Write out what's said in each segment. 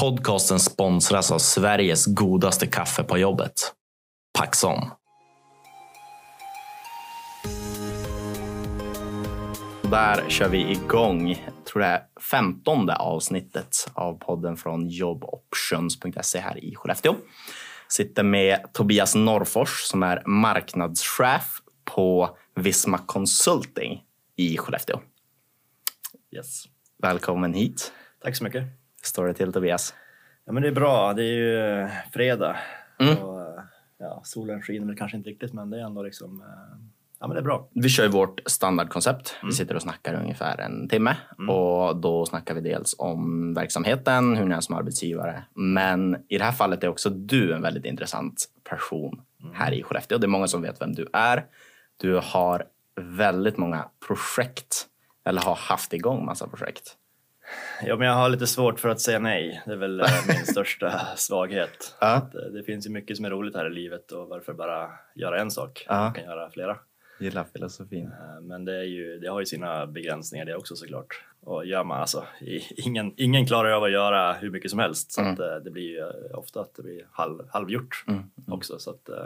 Podcasten sponsras av Sveriges godaste kaffe på jobbet. Paxson. Där kör vi igång, jag tror det är femtonde avsnittet av podden från joboptions.se här i Skellefteå. Sitter med Tobias Norfors som är marknadschef på Visma Consulting i Skellefteå. Yes. Välkommen hit. Tack så mycket. Står det till Tobias? Ja, men det är bra. Det är ju eh, fredag. Mm. Och, eh, ja, solen skiner väl kanske inte riktigt, men det är ändå liksom... eh, Ja, men det är bra. Vi kör vårt standardkoncept. Vi sitter och snackar ungefär en timme och då snackar vi dels om verksamheten, hur ni är som arbetsgivare. Men i det här fallet är också du en väldigt intressant person här i Skellefteå. Det är många som vet vem du är. Du har väldigt många projekt eller har haft igång massa projekt. Ja, men jag har lite svårt för att säga nej. Det är väl eh, min största svaghet. Ja. Att, eh, det finns ju mycket som är roligt här i livet och varför bara göra en sak? Ja. Man kan göra flera. Gillar filosofin. Eh, Men det, är ju, det har ju sina begränsningar det också såklart. Och gör man alltså, ingen, ingen klarar av att göra hur mycket som helst. Så eh, det blir ju ofta att det blir halv, halvgjort Mm. också. Så att, eh,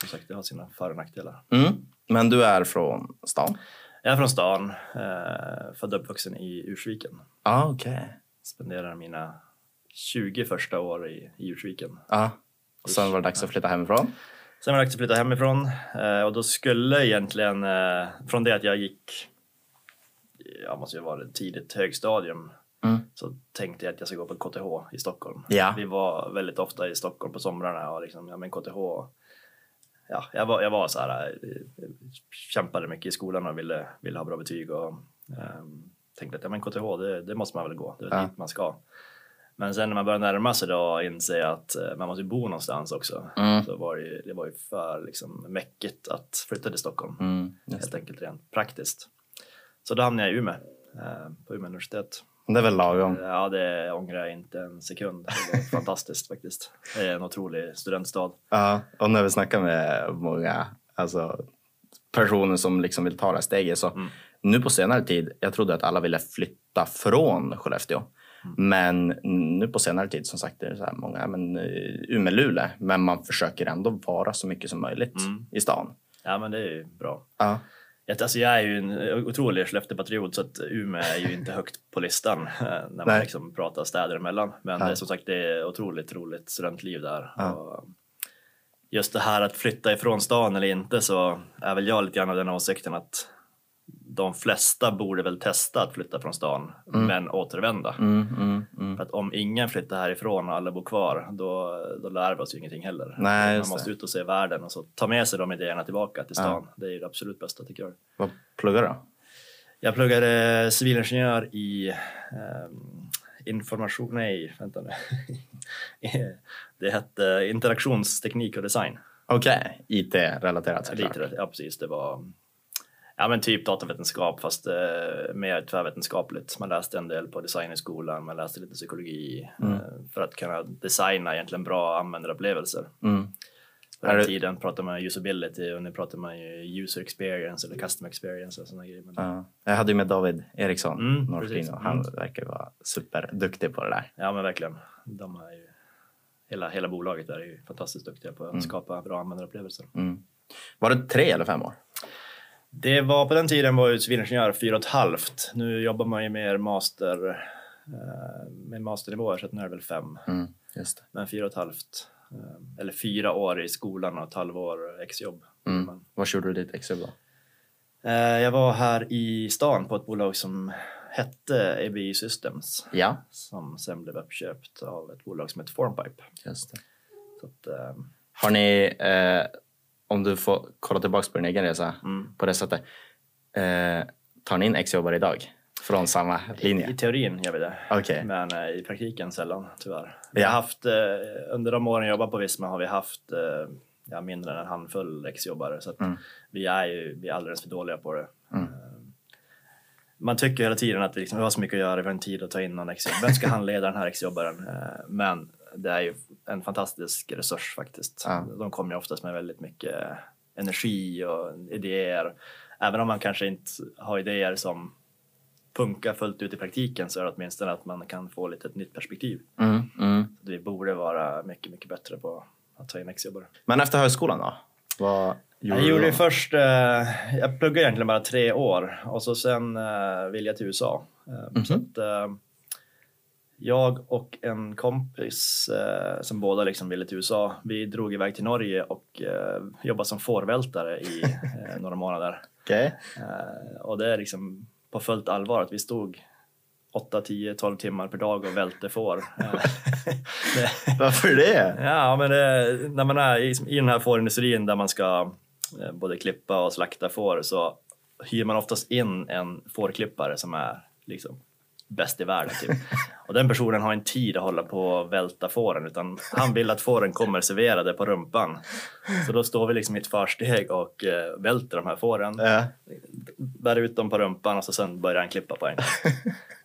som sagt, det har sina för och nackdelar. Mm. Men du är från stan? Jag är från stan, eh, född och uppvuxen i Ursviken. Ja, okej. Spenderar mina 20 första år i, i Ursviken. Ja. Och sen var det dags att flytta hemifrån. Sen var det dags att flytta hemifrån eh, och då skulle egentligen, eh, från det att jag gick, jag måste ju vara tidigt högstadium, Mm. så tänkte jag att jag ska gå på KTH i Stockholm. Ja. Vi var väldigt ofta i Stockholm på somrarna och liksom, ja men KTH, ja, jag var, jag var så här, eh, kämpade mycket i skolan och ville, ville ha bra betyg och ehm, tänkte att ja men KTH, det, det måste man väl gå, det är Ja. dit man ska. Men sen när man börjar närma sig då och inse att eh, man måste bo någonstans också Mm. så var det, ju, det var ju för liksom, mäckigt att flytta till Stockholm. Mm. Helt enkelt rent praktiskt. Så då hamnade jag i Umeå, eh, på Umeå universitet. Det är väl lagom. Ja, det ångrar jag inte en sekund. Det var fantastiskt faktiskt. Det är en otrolig studentstad. Ja, och när vi snackar med många alltså, personer som liksom vill ta det här steget så Mm. nu på senare tid, jag trodde att alla ville flytta från Skellefteå. Mm. Men nu på senare tid som sagt det är så här många, men uh, Umeå-Luleå, men man försöker ändå vara så mycket som möjligt Mm. i stan. Ja, men det är ju bra. Ja. Alltså, jag är ju en otrolig Skellefteåpatriot så att Umeå är ju inte högt på listan eh, när man Nej. liksom pratar städer emellan. Men Ja. är som sagt det är otroligt roligt studentliv där. Ja. Och just det här att flytta ifrån stan eller inte så är väl jag lite grann av den åsikten att de flesta borde väl testa att flytta från stan men återvända. Mm, mm, mm. För att om ingen flyttar härifrån och alla bor kvar då, då lär vi oss ju ingenting heller. Nej, Man måste det. ut och se världen och så ta med sig de idéerna tillbaka till stan. Det är det absolut bästa tycker jag. Vad pluggar du? Jag pluggade civilingenjör i ehm, information... Nej, vänta nu. det hette interaktionsteknik och design. Okej, IT-relaterat såklart. Ja, precis. Det var ja, men typ datavetenskap fast eh, mer tvärvetenskapligt. Man läste en del på design i skolan, man läste lite psykologi Mm. eh, för att kunna designa egentligen bra användarupplevelser. Mm. På den det- tiden pratade man usability och nu pratar man ju user experience eller customer experience och sådana grejer. Men, Ja. Jag hade ju med David Eriksson, Mm, Norrfin, och han Mm. verkar vara superduktig på det där. Ja men verkligen. De är ju, hela, hela bolaget där är ju fantastiskt duktiga på att skapa bra användarupplevelser. Mm. Var det tre eller fem år? Det var på den tiden var jag civilingenjör fyra och ett halvt. Nu jobbar man ju mer master eh, med masternivåer så att nu är det väl fem. Mm. Just det. Men fyra och ett halvt. eh, Eller fyra år i skolan och ett halvår exjobb. Mm. Men, Vad gjorde du ditt extra då? eh, Jag var här i stan på ett bolag som hette EBI Systems Ja, som sen blev uppköpt av ett bolag som heter Formpipe. just det. Så att, Har ni, eh, om du får kolla tillbaka på din egen resa mm. på det sättet, eh, tar ni in exjobbare idag från samma I linje? teorin gör vi det. Okej. Men eh, i praktiken sällan tyvärr. Vi Ja. har haft, eh, under de åren jag jobbat på Visma har vi haft eh, ja, mindre än en handfull exjobbare. Så Mm. vi är ju vi är alldeles för dåliga på det. Mm. Eh, Man tycker hela tiden att vi, liksom, vi har så mycket att göra, vi har en tid att ta in någon exjobb. Vem ska handleda den här exjobbaren? Eh, Men det är ju en fantastisk resurs faktiskt. Ja. De kommer ju oftast med väldigt mycket energi och idéer. Även om man kanske inte har idéer som funka fullt ut i praktiken så är det åtminstone att man kan få lite ett nytt perspektiv. Mm, mm. Så vi borde vara mycket, mycket bättre på att ta in exjobbare. Men efter högskolan då? Vad Jag du gjorde då? ju först, eh, jag pluggade egentligen bara tre år och så sen eh, ville jag till USA. Eh, Så Mhm. att, eh, jag och en kompis eh, som båda liksom ville till USA, vi drog iväg till Norge och eh, jobbade som fårvältare i eh, några månader. Okej. Eh, och det är liksom på fullt allvar att vi stod 8, 10, 12 timmar per dag och välte får. Eh, det, Varför det? Ja, men det, när man är i, i den här fårindustrin där man ska eh, både klippa och slakta får så hyr man oftast in en fårklippare som är liksom bäst i världen. Typ. Och den personen har en tid att hålla på och välta fåren utan han vill att fåren kommer serverade på rumpan. Så då står vi liksom i ett försteg och eh, välter de här fåren, Ja. bär ut dem på rumpan och så sen börjar han klippa på en.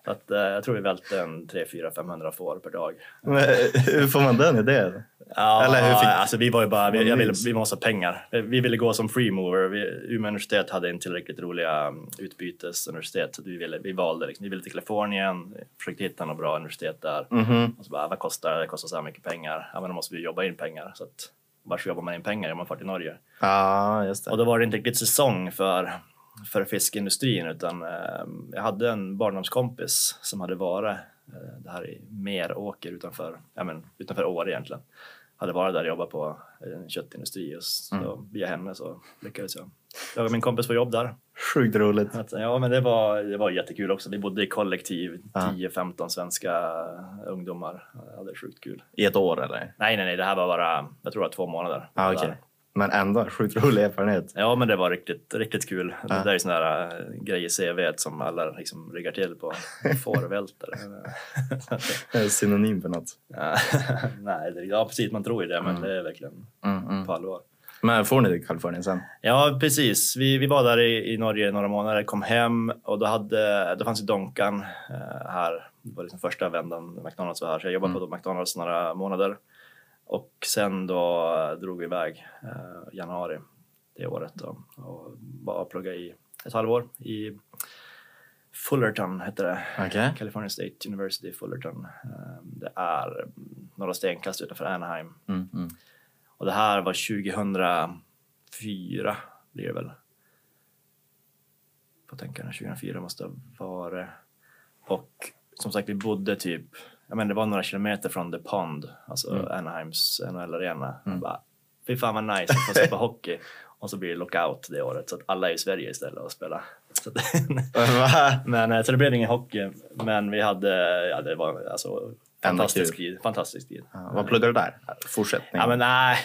Så att, eh, jag tror vi välte en 3 4 500 får per dag. Men hur får man den idén? Ja, Eller hur fick- alltså vi var ju bara, vi, jag ville, vi måste ha pengar. Vi ville gå som free mover. Vi, Umeå universitet hade en tillräckligt roliga um, utbytesuniversitet så vi, ville, vi valde liksom, vi ville till Kalifornien, försökte hitta något bra universitet där. Mhm. Och så bara, vad kostar det? Det kostar så här mycket pengar. Ja, men då måste vi jobba in pengar. Så att, vars jobbar man in pengar? om man far till Norge. Ja, just det. Och då var det inte riktigt säsong för, för fiskindustrin utan eh, jag hade en barndomskompis som hade varit eh, det här i Meråker utanför, ja, men, utanför Åre egentligen. Hade varit där och jobbat på en köttindustri och så Mm. via henne så lyckades jag. Jag och min kompis få jobb där. Sjukt roligt. Ja men det var, det var jättekul också. Vi bodde i kollektiv, Ja. 10-15 svenska ungdomar. Ja, det är sjukt kul. I ett år eller? Nej nej nej, det här var bara, jag tror det var två månader. Ja, okej. Men ändå sjukt rolig erfarenhet. Ja, men det var riktigt, riktigt kul. Ja. Det där är sån där äh, grej i CV som alla liksom ryggar till på. Fårvältare. Synonym för något. Nej, det, ja precis, man tror ju det, men Mm. det är verkligen Mm, mm. på allvar. Men får ni till Kalifornien sen? Ja, precis. Vi, vi var där i, i Norge några månader, kom hem och då, hade, då fanns ju Donkan eh, här. Det var liksom första vändan McDonalds var här, så jag jobbade på McDonalds några månader. Och sen då drog vi iväg eh, januari det året då, och bara plugga i ett halvår i Fullerton hette det. Okej. California State University Fullerton. Eh, Det är mm, några stenkast utanför Anaheim. Mm, mm. Och det här var 2004 blir det väl. Får tänka när 2004 måste ha varit. Och som sagt vi bodde typ, jag menar det var några kilometer från The Pond, alltså Mm. Anaheims NHL-arena. Mm. Bara, Fy fan vad nice att få se på hockey. Och så blir det lockout det året så att alla är i Sverige istället och spelar. Så men eh, så det blev ingen hockey. Men vi hade, ja det var alltså fantastisk tid. Fantastisk tid. Ja, vad pluggar du där? Fortsättning? Ja, men nej,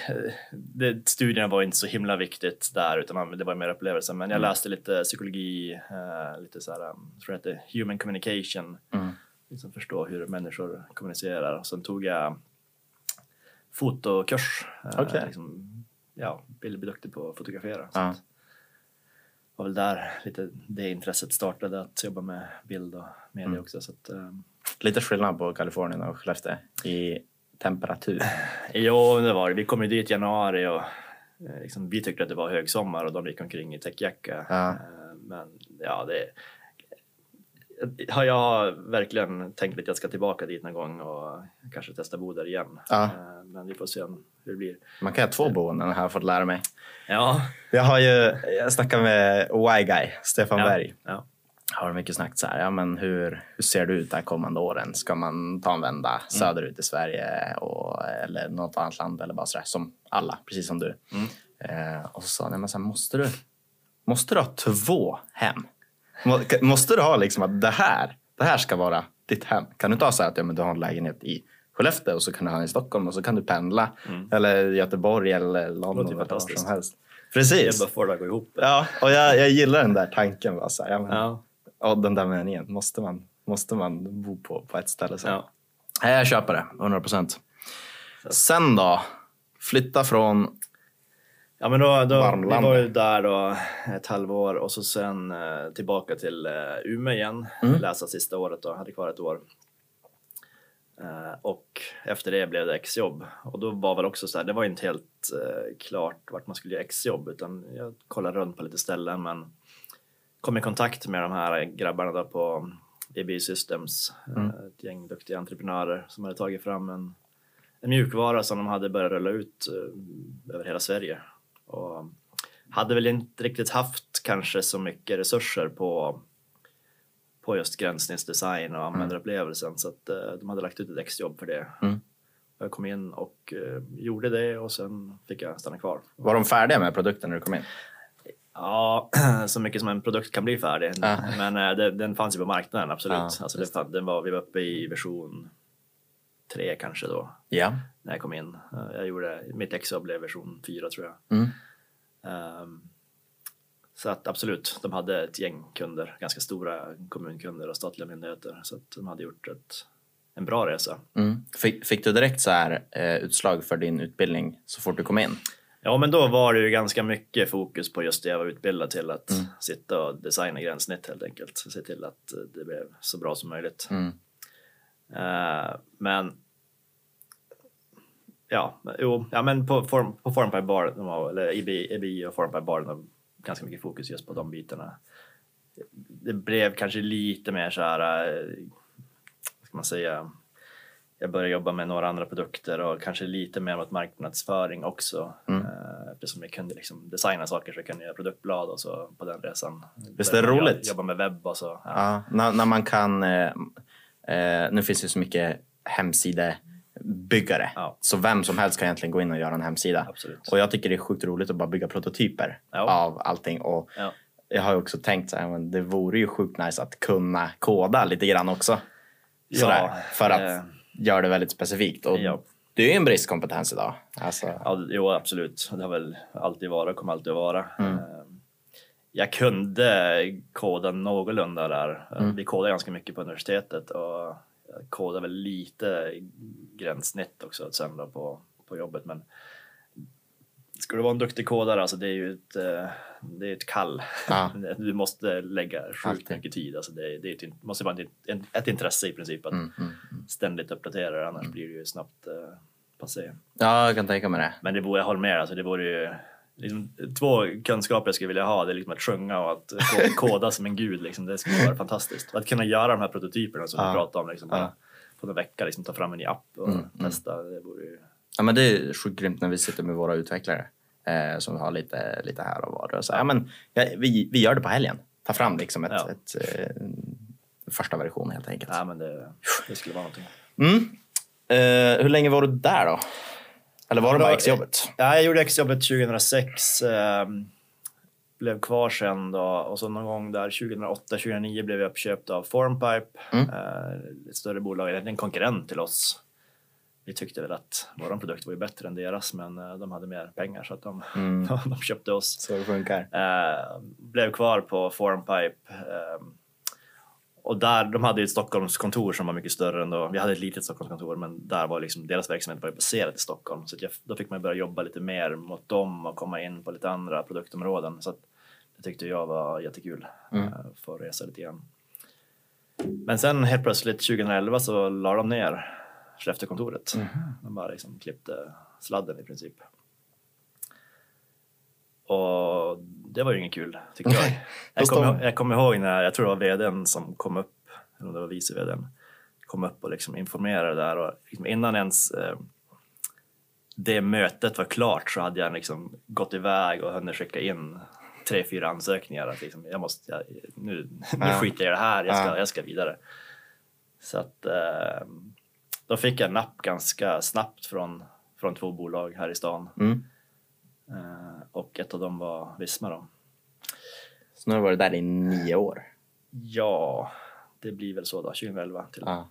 det, studierna var inte så himla viktigt där utan det var mer upplevelsen. Men jag Mm. läste lite psykologi, eh, lite så här, um, tror jag är human communication, Mm. Liksom förstå hur människor kommunicerar. Och sen tog jag fotokurs. eh, Okej. liksom, ja, ville bli duktig på att fotografera. Så Ja. var väl där lite det intresset startade att jobba med bild och media Mm. också. Så att, um, Lite skillnad på Kalifornien och Skellefteå i temperatur. Jo, det var det. Vi kom ju dit i januari och eh, liksom, vi tyckte att det var högsommar och de gick omkring i täckjacka. Ja. Eh, Men ja, det har jag verkligen tänkt att jag ska tillbaka dit någon gång och kanske testa bo där igen. Ja. Eh, Men vi får se hur det blir. Man kan ha två boenden har jag fått lära mig. Ja, Jag har ju, jag snackade med Y-guy, Stefan ja. Berg. ja. Har mycket snackat så här, ja men hur, hur ser det ut de kommande åren? Ska man ta en vända söderut i Sverige och, eller något annat land eller bara sådär som alla, precis som du. Mm. Eh, och så sa han, måste du, måste du ha två hem? Må, måste du ha liksom att det här, det här ska vara ditt hem? Kan du inte ha så att ja, men du har en lägenhet i Skellefteå och så kan du ha en i Stockholm och så kan du pendla Mm. eller Göteborg eller London eller vad som helst. Jag Precis. bara får det att gå ihop. Ja, och jag, jag gillar den där tanken. Bara så här, ja, men, Ja. och den där meningen. Måste man, måste man bo på, på ett ställe? Så. Ja. Jag köper det. 100 procent. Sen då? Flytta från... Ja men då, då vi var ju där då ett halvår och så sen eh, tillbaka till eh, Umeå igen, Mm. läsa sista året då, hade kvar ett år. Eh, och efter det blev det exjobb och då var väl också så här, det var inte helt klart vart man skulle göra exjobb utan jag kollade runt på lite ställen men kom i kontakt med de här grabbarna då på EBI Systems, Mm. ett gäng duktiga entreprenörer som hade tagit fram en, en mjukvara som de hade börjat rulla ut över hela Sverige. Och hade väl inte riktigt haft kanske så mycket resurser på, på just gränssnittsdesign och användarupplevelsen så att eh, de hade lagt ut ett extrajobb för det. Mm. Jag kom in och eh, gjorde det och sen fick jag stanna kvar. Var de färdiga med produkten när du kom in? Ja, så mycket som en produkt kan bli färdig. Ja. Men eh, det, den fanns ju på marknaden, absolut. Ja, alltså, det, den var, vi var uppe i version tre kanske då, Ja. När jag kom in. Eh, Jag gjorde, mitt exjobb blev version fyra tror jag. Mm. Ehm, så att absolut, de hade ett gäng kunder, ganska stora kommunkunder och statliga myndigheter. Så att de hade gjort ett, en bra resa. Mm. Fick, fick du direkt så här, eh, utslag för din utbildning så fort du kom in? Ja, men då var det ju ganska mycket fokus på just det jag var utbildad till, att Mm. sitta och designa gränssnitt helt enkelt. Se till att eh, det blev så bra som möjligt. Mm. Eh, men ja, jo, ja, men på, form, på Formpipe Bar, de har, eller EBI, EBI och Formpipe Bar, de har ganska mycket fokus just på de bitarna. Det blev kanske lite mer så här, eh, vad ska man säga, jag började jobba med några andra produkter och kanske lite mer mot marknadsföring också. Mm. Eh, Eftersom jag kunde liksom designa saker så jag kunde göra produktblad och så på den resan. Visst är det roligt? Jobba med webb och så. Ja. Ja, när, när man kan... Eh, eh, nu finns det så mycket hemsidebyggare. Ja. Så vem som helst kan egentligen gå in och göra en hemsida. Absolut. Och jag tycker det är sjukt roligt att bara bygga prototyper Ja. av allting. Och Ja. jag har ju också tänkt så här, men det vore ju sjukt nice att kunna koda lite grann också. Sådär, för att eh, göra det väldigt specifikt. Och. Det är ju en bristkompetens idag. Alltså, Ja, jo, absolut. Det har väl alltid varit och kommer alltid att vara. Mm. Eh, Jag kunde koda någorlunda där. Eh, Mm. Vi kodade ganska mycket på universitetet och jag kodade väl lite gränssnitt också sen då på, på jobbet. Men ska du vara en duktig kodare, alltså det är ju ett, eh, det är ett kall. Ja. Du måste lägga sjukt mycket tid. Alltså det, det är ett, måste vara ett, ett intresse i princip att mm, mm. ständigt uppdatera det, annars blir det ju snabbt eh, passé. Ja, jag kan tänka mig det. Men det vore, jag håller med, alltså det vore ju liksom, två kunskaper jag skulle vilja ha. Det är liksom att sjunga och att ko- koda som en gud. Liksom, det skulle vara fantastiskt. Att kunna göra de här prototyperna som Ja. vi pratade om, liksom, Ja. på en vecka, liksom, ta fram en ny app och Mm, mm. testa. Det vore ju... Ja, men det är sjukt grymt när vi sitter med våra utvecklare eh, som har lite, lite här och var. Och så, ja, men, ja, vi, vi gör det på helgen. Ta fram liksom ett, Ja. ett, eh, första version helt enkelt. Ja, men det, det skulle vara någonting. Mm. Eh, hur länge var du där då? Eller var det bara exjobbet? Ja, jag gjorde exjobbet 2006. Eh, blev kvar sen då och så någon gång där 2008-2009 blev jag uppköpt av Formpipe. Mm. Eh, ett större bolag, en konkurrent till oss. Vi tyckte väl att vår produkt var ju bättre än deras men eh, de hade mer pengar så att de, Mm. de köpte oss. Så det funkar. Eh, blev kvar på Formpipe. Eh, och där, de hade ju ett Stockholmskontor som var mycket större än då. Vi hade ett litet Stockholmskontor men där var liksom, deras verksamhet var baserad i Stockholm. Så att jag, då fick man börja jobba lite mer mot dem och komma in på lite andra produktområden. Så att det tyckte jag var jättekul. Mm. Eh, få resa lite grann. Men sen helt plötsligt 2011 så la de ner Skellefteåkontoret. De bara liksom klippte sladden i princip. Och det var ju inget kul tyckte jag. Jag kommer, jag kommer ihåg när, jag tror det var vdn som kom upp, eller om det var vice vdn, kom upp och liksom informerade där och liksom innan ens eh, det mötet var klart så hade jag liksom gått iväg och hunnit skicka in tre, fyra ansökningar. Att liksom, jag måste, jag, nu, nu skiter jag i det här, jag ska, Ja. jag ska vidare. Så att eh, då fick jag napp ganska snabbt från, från två bolag här i stan. Mm. Eh, och ett av dem var Visma då. Så nu har du varit där i nio år. Ja, det blir väl så då, 2011 till. Ja.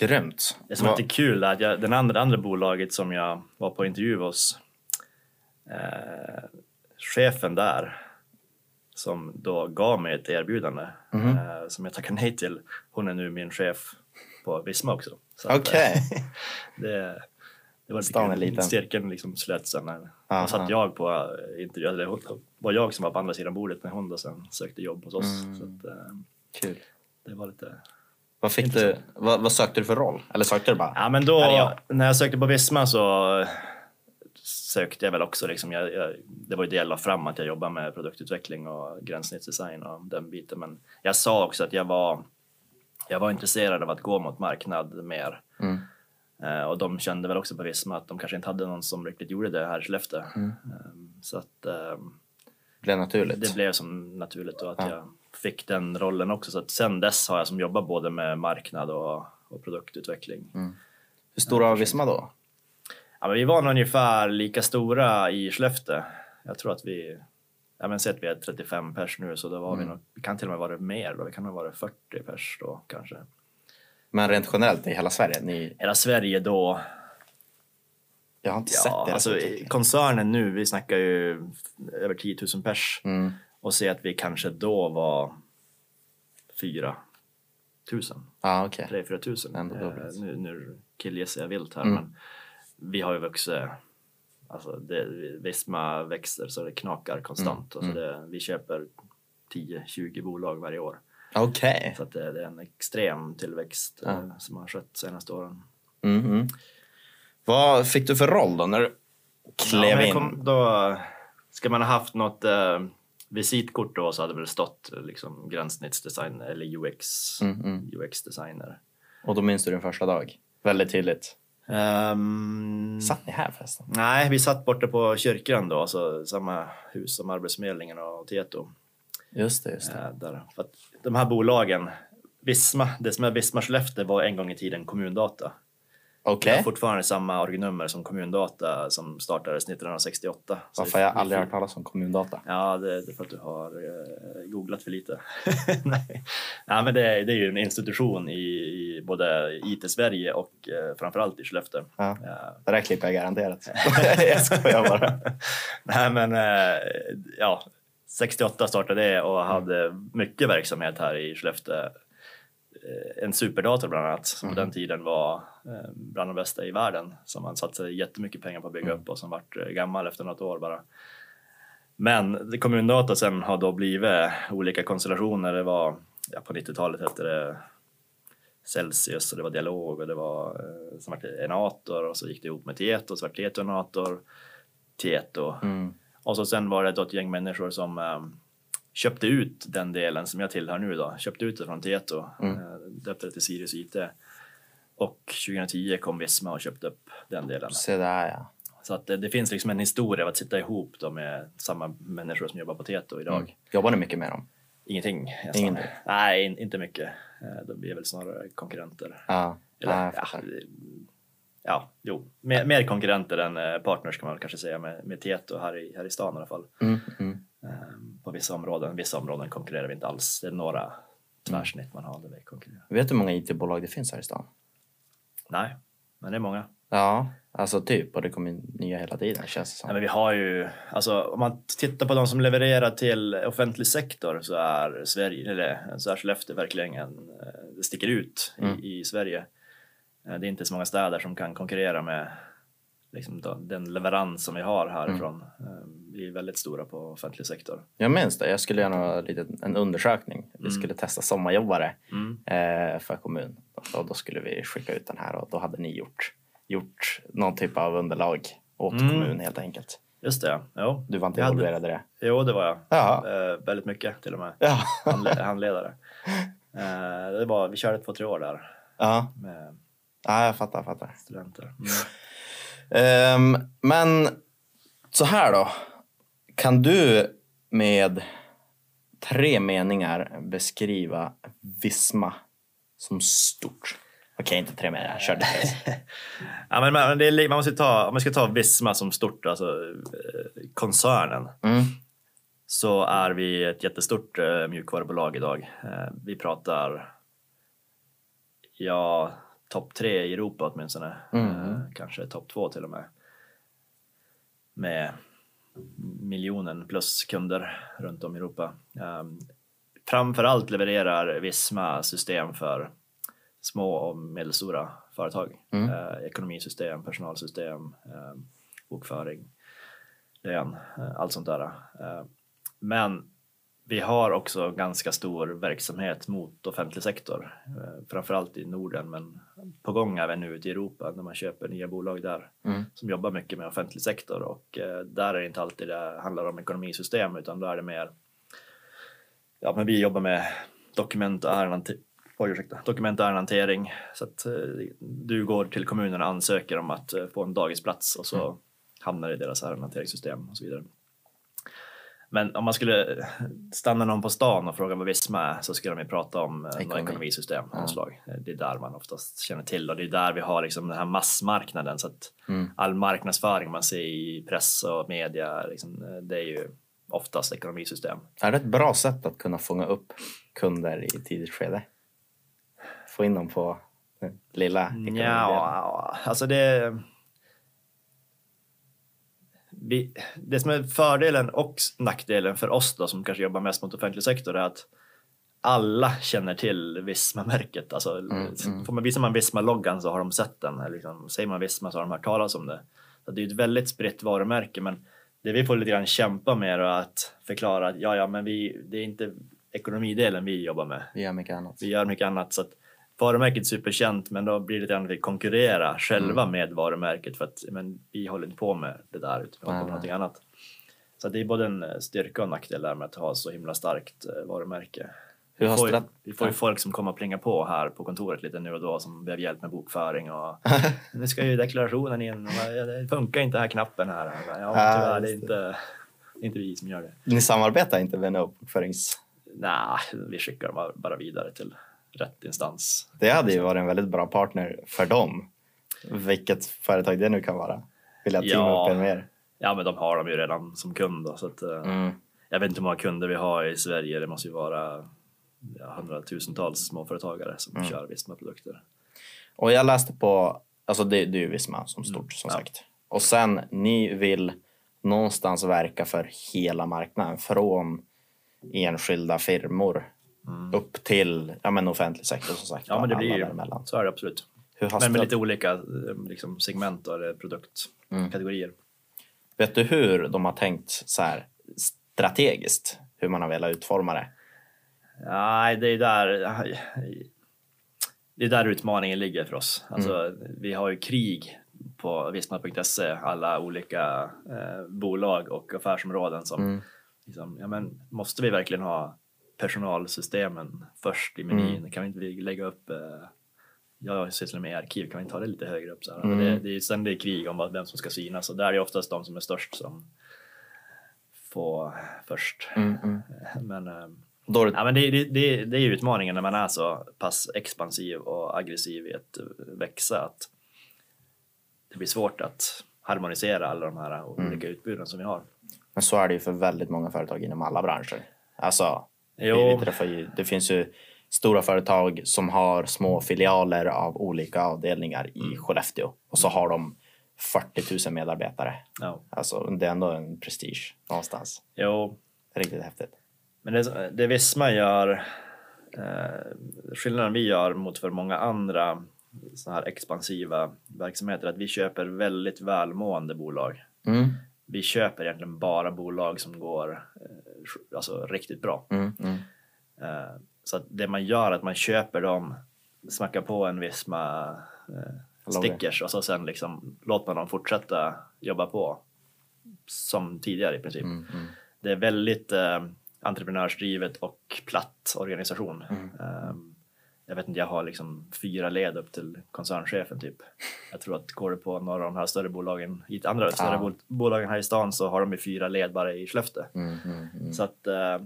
Grymt. Det som är lite kul är att jag, den andra, andra bolaget som jag var på intervju hos, eh, chefen där, som då gav mig ett erbjudande Mhm. eh, som jag tackade nej till. Hon är nu min chef på Visma också. Okej. eh, det, det var lite Stan är liten. Cirkeln liksom slöts sen. När, Aha. satt jag på intervju, eller det var jag som var på andra sidan bordet när hon då sen sökte jobb hos oss. Mm. Så att, eh, Kul. det var lite Vad, fick du, vad, vad sökte du för roll? Eller sökte du bara? Ja, men då jag. när jag sökte på Visma så sökte jag väl också, liksom, jag, jag, det var ju det jag la fram att jag jobbar med produktutveckling och gränssnittsdesign och den biten. Men jag sa också att jag var, jag var intresserad av att gå mot marknad mer. Mm. Eh, och de kände väl också på Visma att de kanske inte hade någon som riktigt gjorde det här i Skellefteå. Mm. Eh, så att eh, Det blev naturligt. det blev som naturligt och att Ja. jag fick den rollen också. Så att sen dess har jag som jobbat både med marknad och, och produktutveckling. Hur stora var Visma då? Ja, men vi var nog ungefär lika stora i Skellefteå. Jag tror att vi, ja men säg att vi är 35 pers nu så då var vi nog, vi kan till och med vara mer då, vi kan nog vara 40 pers då kanske. Men rent generellt i hela Sverige? Ni, Hela Sverige då, jag har inte ja sett det. alltså koncernen nu, vi snackar ju över 10 000 pers Mm. och se att vi kanske då var 4 000. Ja, okej. 3-4 tusen. Ändå Eh, nu, nu killgissar jag vilt här Mm. men vi har ju vuxit Alltså det, Visma växer så det knakar konstant. Mm, Alltså det, vi köper 10-20 bolag varje år. Okej. Så det, det är en extrem tillväxt Ja. eh, som har skett de senaste åren. Mm, mm. Vad fick du för roll då när du Ja, klev men in? kom, då, ska man ha haft något eh, visitkort då så hade det väl stått eh, liksom, gränssnittsdesign eller UX, Mm, mm. UX-designer. Och då minns du din första dag? Väldigt tydligt. Um, Satt ni här förresten? Nej, vi satt borta på kyrkan då, alltså samma hus som Arbetsförmedlingen och Tieto. Just det, just det. Där. För att de här bolagen, Visma, det som är Visma Skellefteå var en gång i tiden Kommundata. Det Okej. har fortfarande samma orignummer som Kommundata som startades 1968. Så Varför har jag aldrig hört talas om kommundata? Ja, det, det är för att du har eh, googlat för lite. Nej. Ja, men det, det är ju en institution i, i både IT-Sverige och eh, framförallt i Skellefteå. Ja. Ja, Det där klipper jag garanterat. jag skojar bara. Nej men eh, ja, 68 startade det och hade mycket verksamhet här i Skellefteå. Eh, En superdator bland annat som på den tiden var eh, bland de bästa i världen som man satsade jättemycket pengar på att bygga upp och som vart eh, gammal efter något år bara. Men kommundata sen har då blivit olika konstellationer. Det var ja, på 90-talet hette det Celsius och det var Dialog och det var som vart Enator och så gick det ihop med Tieto och så vart Tieto Enator, Tieto Mm. Och så sen var det då ett gäng människor som eh, köpte ut den delen som jag tillhör nu då, köpte ut det från Tieto, Mm. eh, döpte det till Sirius IT. Och 2010 kom Visma och köpte upp den delen. Se där ja. Så att det, det finns liksom en historia av att sitta ihop då med samma människor som jobbar på Tieto idag. Mm. Jobbar ni mycket med dem? Ingenting. Ingenting. Nej, in, inte mycket. Eh, De blir väl snarare konkurrenter. Ja. Eller, ja, ja, jo. Mer, mer konkurrenter än eh, partners kan man väl kanske säga med, med Tieto här i, här i stan i alla fall. Mm, mm. Ehm, På vissa områden, vissa områden konkurrerar vi inte alls. Det är några tvärsnitt man har där vi konkurrerar. Vet du hur många IT-bolag det finns här i stan? Nej, men det är många. Ja, alltså typ. Och det kommer nya hela tiden känns det som. Nej, men vi har ju, alltså om man tittar på de som levererar till offentlig sektor så är Sverige, eller så är Skellefteå verkligen en, eh, det sticker ut Mm. i Sverige. Eh, Det är inte så många städer som kan konkurrera med liksom, då, den leverans som vi har härifrån. Mm. Eh, Vi är väldigt stora på offentlig sektor. Jag minns det. Jag skulle göra en, undersökning. Vi skulle testa sommarjobbare Mm. eh, för kommun. Och då skulle vi skicka ut den här och då hade ni gjort, gjort någon typ av underlag åt Mm. kommun helt enkelt. Just det, jo. Du var inte hade- involverad i det? Jo, det var jag. Ja. Eh, väldigt mycket till och med. Ja. Handle- handledare. Eh, det var, vi körde två, tre år där ja. med ja, jag fattar. fattar. studenter. Mm. Ehm, men så här då. Kan du med tre meningar beskriva Visma som stort? Okej, inte tre meningar. Kör det. ja, men, men det är, man måste ta, om man ska ta Visma som stort, alltså eh, koncernen, Mm. så är vi ett jättestort eh, mjukvarubolag idag. Eh, vi pratar, ja, topp tre i Europa åtminstone. Mm. Eh, kanske topp två till och med. Med miljonen plus kunder runt om i Europa. Um, framförallt levererar Visma system för små och medelstora företag. Mm. Eh, ekonomisystem, personalsystem, eh, bokföring, lön, eh, allt sånt där. Eh, men vi har också ganska stor verksamhet mot offentlig sektor, framförallt i Norden men på gång även nu ute i Europa när man köper nya bolag där Mm. som jobbar mycket med offentlig sektor och eh, där är det inte alltid det handlar om ekonomisystem utan då är det mer ja men vi jobbar med dokument och ärendehante- Oj, ursäkta. dokument och ärendehantering så att eh, du går till kommunen och ansöker om att eh, få en dagisplats och så hamnar det i deras ärendehanteringssystem och så vidare. Men om man skulle stanna någon på stan och fråga vad Visma är så skulle de ju prata om eh, Ekonomi. ekonomisystem av slag. Eh, Det är där man oftast känner till och det är där vi har liksom den här massmarknaden så att Mm. all marknadsföring man ser i press och media liksom, eh, det är ju oftast ekonomisystem. Är det ett bra sätt att kunna fånga upp kunder i tidigt skede? Få in dem på den lilla ekonomidelen? Ja, alltså det... Vi, det som är fördelen och nackdelen för oss då som kanske jobbar mest mot offentlig sektor är att alla känner till Visma-märket. Alltså, mm. Får man, visar man Visma-loggan så har de sett den. Eller liksom, säger man Visma så har de hört talas om det. Så det är ett väldigt spritt varumärke men det vi får lite grann kämpa med är att förklara att ja, ja, men vi, det är inte ekonomidelen vi jobbar med Vi gör mycket annat. vi gör mycket annat. Så att varumärket är superkänt men då blir det lite grann att vi konkurrerar själva med varumärket för att men, vi håller inte på med det där utan vi håller på med någonting annat. Så det är både en styrka och nackdel där med att ha så himla starkt eh, varumärke. Hur Vi får, ju, vi får ju folk som kommer och plinga på här på kontoret lite nu och då som behöver hjälp med bokföring och nu ska ju deklarationen in och bara, "Ja, det funkar inte här knappen här. Bara, Ja, tyvärr, det är inte, det är inte vi som gör det. Ni samarbetar inte med någon bokförings... Nej, vi skickar dem bara vidare till rätt instans. Det hade ju varit en väldigt bra partner för dem. Vilket företag det nu kan vara. Vill jag teama Ja. upp er mer? Ja, men de har de ju redan som kund då, så att, eh, Mm. Jag vet inte hur många kunder vi har i Sverige. Det måste ju vara ja, hundratusentals småföretagare som Mm. kör Visma-produkter. Och jag läste på, alltså det, det är ju Visma som stort som Ja. sagt. Och sen, ni vill någonstans verka för hela marknaden. Från enskilda firmor upp till ja, men offentlig sektor som sagt. Ja, men det blir ju däremellan. så är det absolut. Men med lite olika eh, liksom, segment och eller produktkategorier. Vet du hur de har tänkt så här strategiskt? Hur man har velat utforma det? Nej, det är där det är där utmaningen ligger för oss. Alltså, Vi har ju krig på visma.se, alla olika eh, bolag och affärsområden som Mm. liksom, ja, men, måste vi verkligen ha personalsystemen först i menyn? Mm. Kan vi inte lägga upp eh, jag sysslar med arkiv, kan vi inte ta det lite högre upp? Så här? Mm. Det, det är är krig om vad- vem som ska synas och där är det oftast de som är störst som får först. Mm, mm. Men, eh, det, Ja, men det, det, det, det är utmaningen när man är så pass expansiv och aggressiv i att växa att det blir svårt att harmonisera alla de här olika utbuden som vi har. men så är det ju för väldigt många företag inom alla branscher. Alltså, Jo. Vi, träffar ju, det finns ju stora företag som har små filialer av olika avdelningar i Mm. Skellefteå och så har de 40 000 medarbetare. Ja. Alltså, det är ändå en prestige någonstans. Jo, Riktigt häftigt. men det, det Visma gör, eh, skillnaden vi gör mot för många andra så här expansiva verksamheter att vi köper väldigt välmående bolag. Mm, Vi köper egentligen bara bolag som går eh, alltså riktigt bra. mm, mm. Eh, Så det man gör är att man köper dem, smackar på en Visma eh, Logga. stickers och så sen liksom låter man dem fortsätta jobba på som tidigare i princip. Mm, mm. Det är väldigt eh, entreprenörsdrivet och platt organisation. Mm. Jag vet inte, jag har liksom fyra led upp till koncernchefen typ. Jag tror att går det på några av de här större bolagen, i andra större Ja. bol- bolagen här i stan så har de ju fyra led bara i Skellefteå. Mm, mm, mm. Så att eh,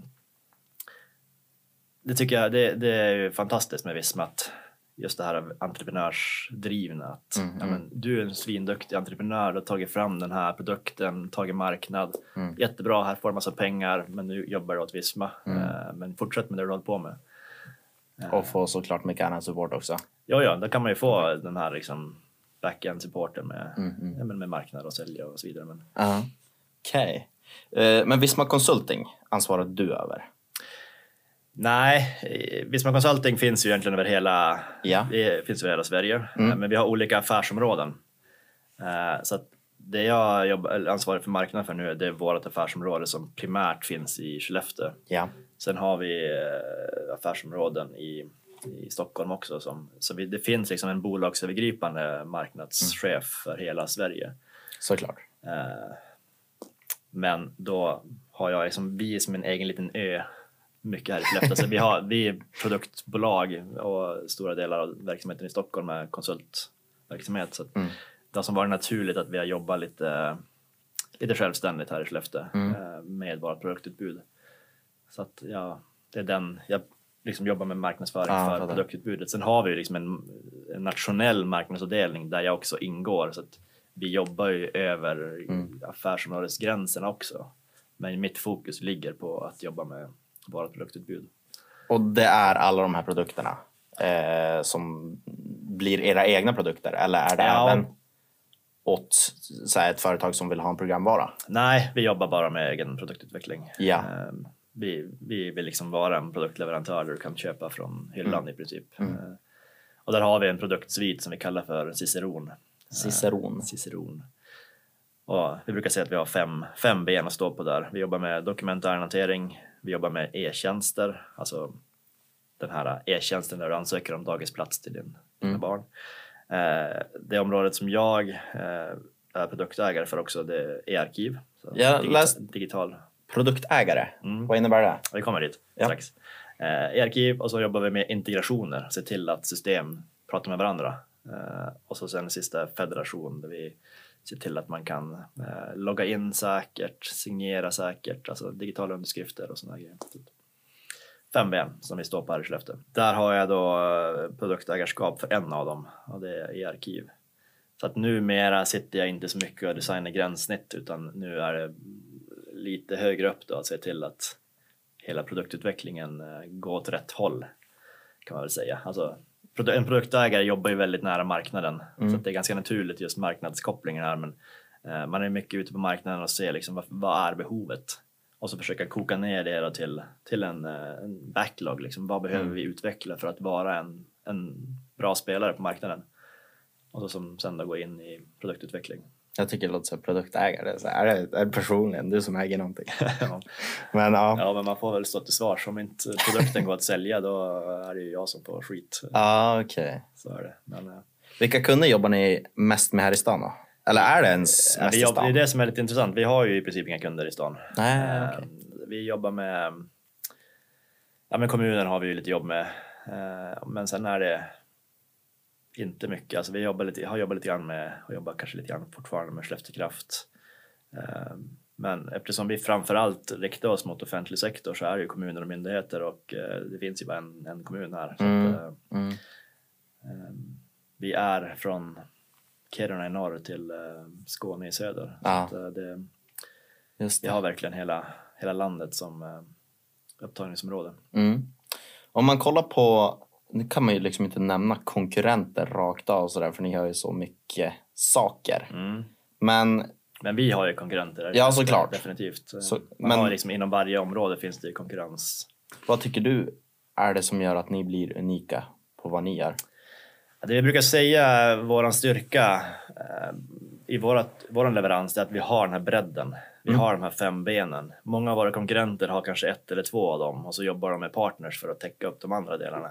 det tycker jag det, det är ju fantastiskt med Visma att just det här entreprenörsdrivna att Mm, ja, men, du är en svinduktig entreprenör, du har tagit fram den här produkten, tagit marknad, Mm. jättebra, här får du massa pengar men nu jobbar du åt Visma. Mm. Eh, men fortsätt med det du håller på med. Och få såklart mycket annan support också. Ja, ja, då kan man ju få den här liksom back-end supporten med, Mm, mm. ja, med marknad och sälja och så vidare. Men, Ja. Okej. Eh, Men Visma Consulting ansvarar du över? Nej, Visma Consulting finns ju egentligen över hela, Ja. finns över hela Sverige, Mm. Eh, men vi har olika affärsområden. Eh, Så det jag jobbar, ansvarar för marknaden för nu det är vårt affärsområde som primärt finns i Skellefteå. Ja. Sen har vi eh, affärsområden i, i Stockholm också. Som, så vi, det finns liksom en bolagsövergripande marknadschef för hela Sverige. Såklart. Eh, men då har jag liksom, vi som en egen liten ö mycket här i Skellefteå. Så vi, har, vi är produktbolag och stora delar av verksamheten i Stockholm är konsultverksamhet. Så Mm. det har som varit naturligt att vi har jobbat lite, lite självständigt här i Skellefteå Mm. eh, med vårt produktutbud. Så att ja, det är den, jag liksom jobbar med marknadsföring Ja, för produktutbudet. Sen har vi ju liksom en, en nationell marknadsavdelning där jag också ingår. Så att vi jobbar ju över Mm. affärsområdesgränserna också. Men mitt fokus ligger på att jobba med vårt produktutbud. Och det är alla de här produkterna eh, som blir era egna produkter eller är det Ja. även åt så ett företag som vill ha en programvara? Nej, vi jobbar bara med egen produktutveckling. Ja. Ehm, Vi, vi vill liksom vara en produktleverantör där du kan köpa från hyllan i princip. Mm. Ehm, Och där har vi en produktsvit som vi kallar för Ciceron. Ciceron. Ciceron. Och vi brukar säga att vi har fem, fem ben att stå på där. Vi jobbar med dokumentärhantering, vi jobbar med e-tjänster, alltså den här e-tjänsten där du ansöker om dagisplats till din, dina Mm. barn. Eh, det området som jag eh, är produktägare för också, det är e-arkiv. Så Jag läst- digital. Produktägare, Mm. vad innebär det? Vi kommer dit Ja. strax. Eh, e-arkiv och så jobbar vi med integrationer, se till att system pratar med varandra. Eh, och så sen sista federation där vi ser till att man kan eh, logga in säkert, signera säkert, alltså digitala underskrifter och sådana grejer. Fem ben som vi står på här i Skellefteå. Där har jag då produktägarskap för en av dem och det är e-arkiv. Så att numera sitter jag inte så mycket och designar gränssnitt utan nu är det lite högre upp då att se till att hela produktutvecklingen eh, går åt rätt håll kan man väl säga. Alltså, en produktägare jobbar ju väldigt nära marknaden så att det är ganska naturligt just marknadskopplingen här men eh, man är mycket ute på marknaden och ser liksom vad, vad är behovet och så försöka koka ner det till, till en, eh, en backlog. Liksom. Vad behöver vi utveckla för att vara en, en bra spelare på marknaden? Och så som sen då gå in i produktutveckling. Jag tycker det låter som produktägare. Så är, det, är det personligen du som äger någonting? ja. Men ja, ja, men man får väl stå till svars. Om inte produkten går att sälja då är det ju jag som får skit. ah, okej. Så är det. Men, eh, Vilka kunder jobbar ni mest med här i stan då? Eller är det ens Ja, mest i jobbar, det är stan? det som är lite intressant. Vi har ju i princip inga kunder i stan. Nej, Eh, okej. Vi jobbar med ja, men kommunen har vi ju lite jobb med. Eh, Men sen är det inte mycket. Alltså vi jobbar lite, har jobbat lite grann med och jobbar kanske lite grann fortfarande med Skellefteå Kraft. Eh, Men eftersom vi framförallt riktar oss mot offentlig sektor så är det ju kommuner och myndigheter och eh, det finns ju bara en, en kommun här. Mm. att, eh, Mm. eh, vi är från Kiruna i norr till eh, Skåne i söder. Ja. Det, Just vi det. har verkligen hela, hela landet som upptagningsområde. Mm. Om man kollar på, nu kan man ju liksom inte nämna konkurrenter rakt av sådär för ni har ju så mycket saker. Mm. Men Men vi har ju konkurrenter. Ja, såklart. Definitivt. Så- Man men- har liksom, inom varje område finns det ju konkurrens. vad tycker du är det som gör att ni blir unika på vad ni gör? Det vi brukar säga, våran styrka eh, i vårat, våran leverans, är att vi har den här bredden. Vi Mm. har de här fem benen. Många av våra konkurrenter har kanske ett eller två av dem och så jobbar de med partners för att täcka upp de andra delarna.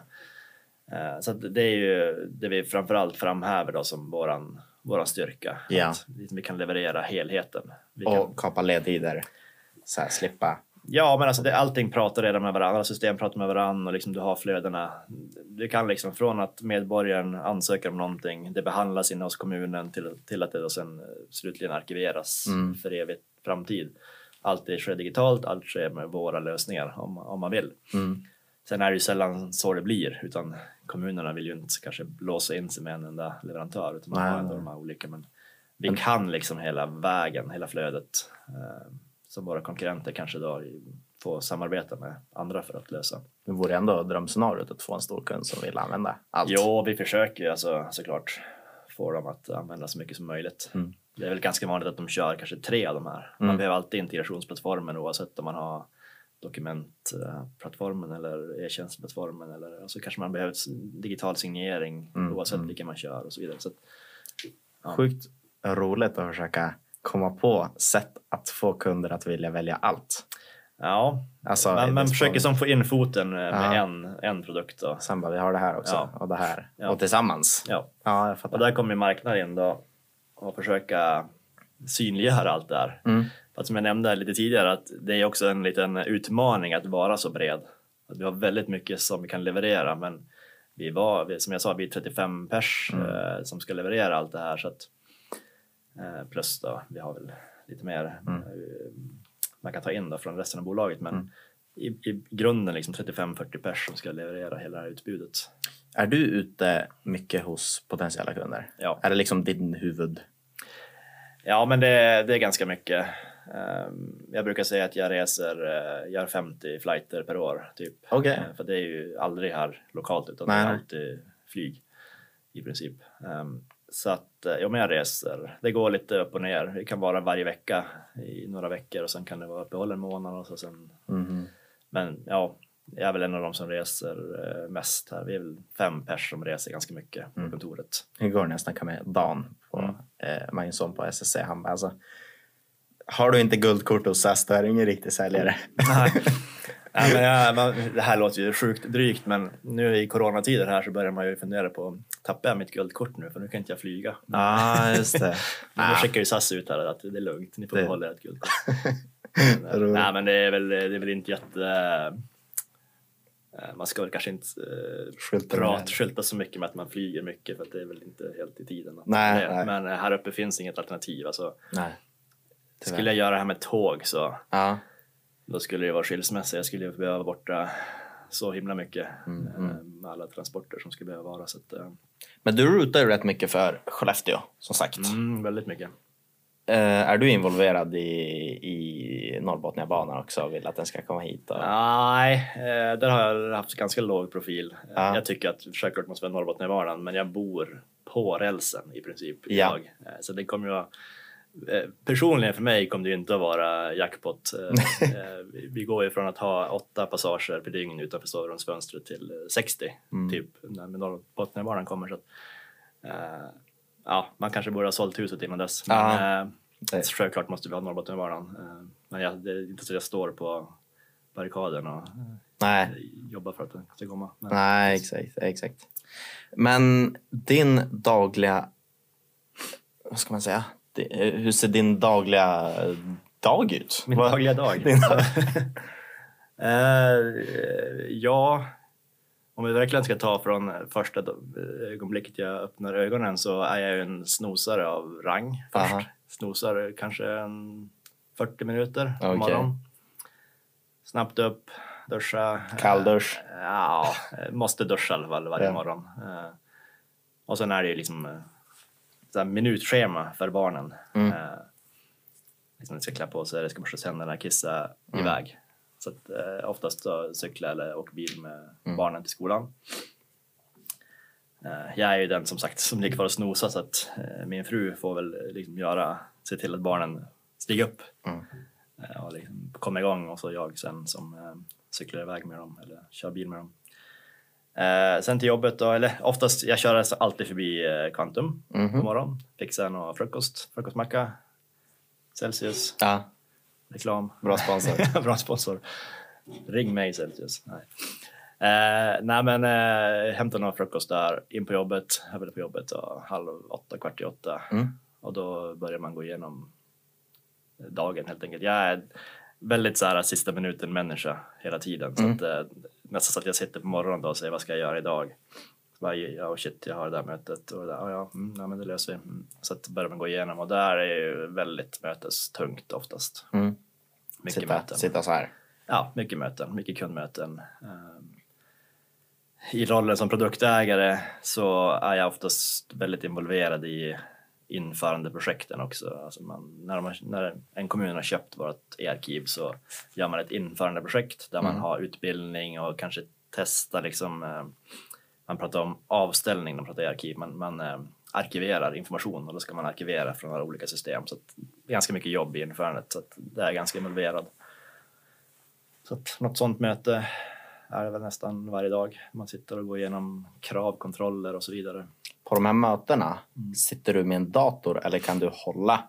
Eh, Så det är ju det vi framförallt framhäver då som våran, våran styrka. Ja. Att vi kan leverera helheten. Vi kan, Och kapa ledtider. Så här, slippa. Ja, men alltså det, allting pratar redan med varandra, system pratar med varandra och liksom du har flödena. Du kan liksom från att medborgaren ansöker om någonting, det behandlas inne hos kommunen till, till att det då sen eh, slutligen arkiveras Mm. för evigt framtid. Allt det sker digitalt, allt sker med våra lösningar om, om man vill. Mm. Sen är det ju sällan så det blir, utan kommunerna vill ju inte kanske låsa in sig med en enda leverantör, utan man har ändå de här olika. Men vi kan liksom hela vägen, hela flödet, eh, som våra konkurrenter kanske då får samarbeta med andra för att lösa. Det vore ändå drömscenariot att få en stor kund som vill använda allt. Jo, vi försöker ju alltså, såklart få dem att använda så mycket som möjligt. Mm. Det är väl ganska vanligt att de kör kanske tre av de här. Man Mm. behöver alltid integrationsplattformen oavsett om man har dokumentplattformen eller e-tjänstplattformen eller så kanske man behöver digital signering Mm, oavsett mm. vilken man kör och så vidare. Så att, Ja. Sjukt roligt att försöka komma på sätt att få kunder att vilja välja allt. Ja, Alltså, man är försöker som få in foten med Ja. en, en produkt. Då. Sen bara, vi har det här också Ja. och det här. Ja. Och tillsammans. Ja. Ja, jag fattar. Och där kommer marknaden in då och försöka synliggöra allt det här. Mm. För att som jag nämnde lite tidigare att det är också en liten utmaning att vara så bred. Att vi har väldigt mycket som vi kan leverera men vi var, som jag sa, vi är 35 pers Mm. eh, som ska leverera allt det här. Så att, eh, plus då, vi har väl lite mer Mm. eh, man kan ta in då från resten av bolaget men Mm. i, i grunden liksom 35-40 pers som ska leverera hela det här utbudet. Är du ute mycket hos potentiella kunder? Ja. Är det liksom din huvud? Ja, men det, det är ganska mycket. Ehm, Jag brukar säga att jag reser, eh, gör 50 flighter per år typ. Okej. Eh, För det är ju aldrig här lokalt utan Nej, det är alltid flyg i princip. Ehm, Så att eh, ja, men jag reser. Det går lite upp och ner. Det kan vara varje vecka i några veckor och sen kan det vara uppehåll en månad och så sen. Mhm. Men ja, jag är väl en av de som reser eh, mest här. Vi är väl fem pers som reser ganska mycket på Mm. kontoret. Igår när jag snackade med Dan, på, Mm. eh, Magnusson på SSC, han bara alltså, har du inte guldkort hos SAS då är du ingen riktig säljare. Nej. Nej, men jag, man, det här låter ju sjukt drygt men nu i coronatider här så börjar man ju fundera på tappar jag mitt guldkort nu för nu kan inte jag flyga. Ja, ah, just det. Nu Ah. skickar ju SAS ut här att det är lugnt, ni får Det- behålla ert guldkort. Nej men det är väl, det är väl inte jätte... eh, Man ska väl kanske inte eh, Skylta det. skylta så mycket med att man flyger mycket för att det är väl inte helt i tiden. Nej, nej. Men eh, här uppe finns inget alternativ. Alltså, Nej. Tyvärr. skulle jag göra det här med tåg så Ja. Då skulle det vara skilsmässa. Jag skulle behöva vara borta så himla mycket Mm, eh, mm. med alla transporter som skulle behöva vara. Så att, Men du rutar ju rätt mycket för Skellefteå, som sagt. mm, väldigt mycket. Eh, är du involverad i, i Norrbotniabanan också och vill att den ska komma hit? Och... Nej, eh, där har jag haft ganska låg profil. Ja. Jag tycker att självklart måste vara Norrbotniabanan, men jag bor på rälsen i princip Ja. idag. Eh, Så det kommer ju eh, Personligen för mig kommer det ju inte att vara jackpot. Vi- går ju från att ha åtta passager per dygn utanför sovrumsfönstret till eh, 60 Mm. typ när Norrbotniabanan kommer. Så att, ja, man kanske borde ha sålt huset innan dess. Men, Eh, Det- Självklart måste vi ha Norrbotniabanan. Eh, Men jag, det är inte så att jag står på barrikaden och eh, Nej, jobbar för att den ska komma. Men, nej exakt, exakt. Men din dagliga... Vad ska man säga? Eh, Hur ser din dagliga dag ut? Min Vad- dagliga dag? Din- Eh, ja, om vi verkligen ska ta från första ögonblicket jag öppnar ögonen så är jag ju en snosare av rang först. Aha. Snosar kanske en 40 minuter på Okej. morgonen. Snabbt upp, duscha. Kalldusch. Eh, Ja, eh, måste duscha i alla fall varje Ja. morgon. Eh, Och sen är det ju liksom så minutschema för barnen. Mm. Liksom de ska klä på sig, det ska borsta tänderna, kissa Mm. iväg. Så att, eh, oftast så cykla eller åka bil med Mm. barnen till skolan. Eh, jag är ju den som sagt som ligger kvar och snosar så att eh, min fru får väl eh, liksom göra, se till att barnen stiger upp Mm. och liksom kommer igång och så jag sen som cyklar iväg med dem eller kör bil med dem. Sen till jobbet då, eller oftast, jag kör alltså alltid förbi Quantum på Mhm. morgonen. Fixar någon frukost, frukostmacka, Celsius, Ja, reklam. bra sponsor. Bra sponsor. Ring mig Celsius. Nej, eh, nej men eh, hämta någon frukost där, in på jobbet, jag på jobbet och halv åtta, kvart i åtta. Mm. Och då börjar man gå igenom dagen helt enkelt. Jag är väldigt så här sista minuten människa hela tiden. Så Mm. att, eh, nästan så att jag sitter på morgonen då och säger vad ska jag göra idag? Så bara, ja oh shit, jag har det där mötet och det där, ja, ja, mm, ja men det löser vi. Mm. Så att börjar man gå igenom och där är ju väldigt mötestungt oftast. Mm. Mycket Sitta, möten. sitta så här. Ja, mycket möten, mycket kundmöten. Ehm, I rollen som produktägare så är jag oftast väldigt involverad i införandeprojekten också. Alltså man, när, har, när en kommun har köpt vårt e-arkiv så gör man ett införandeprojekt där man Mm. har utbildning och kanske testar liksom, eh, man pratar om avställning när man pratar e-arkiv, man, man eh, arkiverar information och då ska man arkivera från några olika system. Så det är ganska mycket jobb i införandet så att det är ganska involverad. Så att något sånt möte är det väl nästan varje dag. Man sitter och går igenom kravkontroller och så vidare. På de här mötena, Mm. sitter du med en dator eller kan du hålla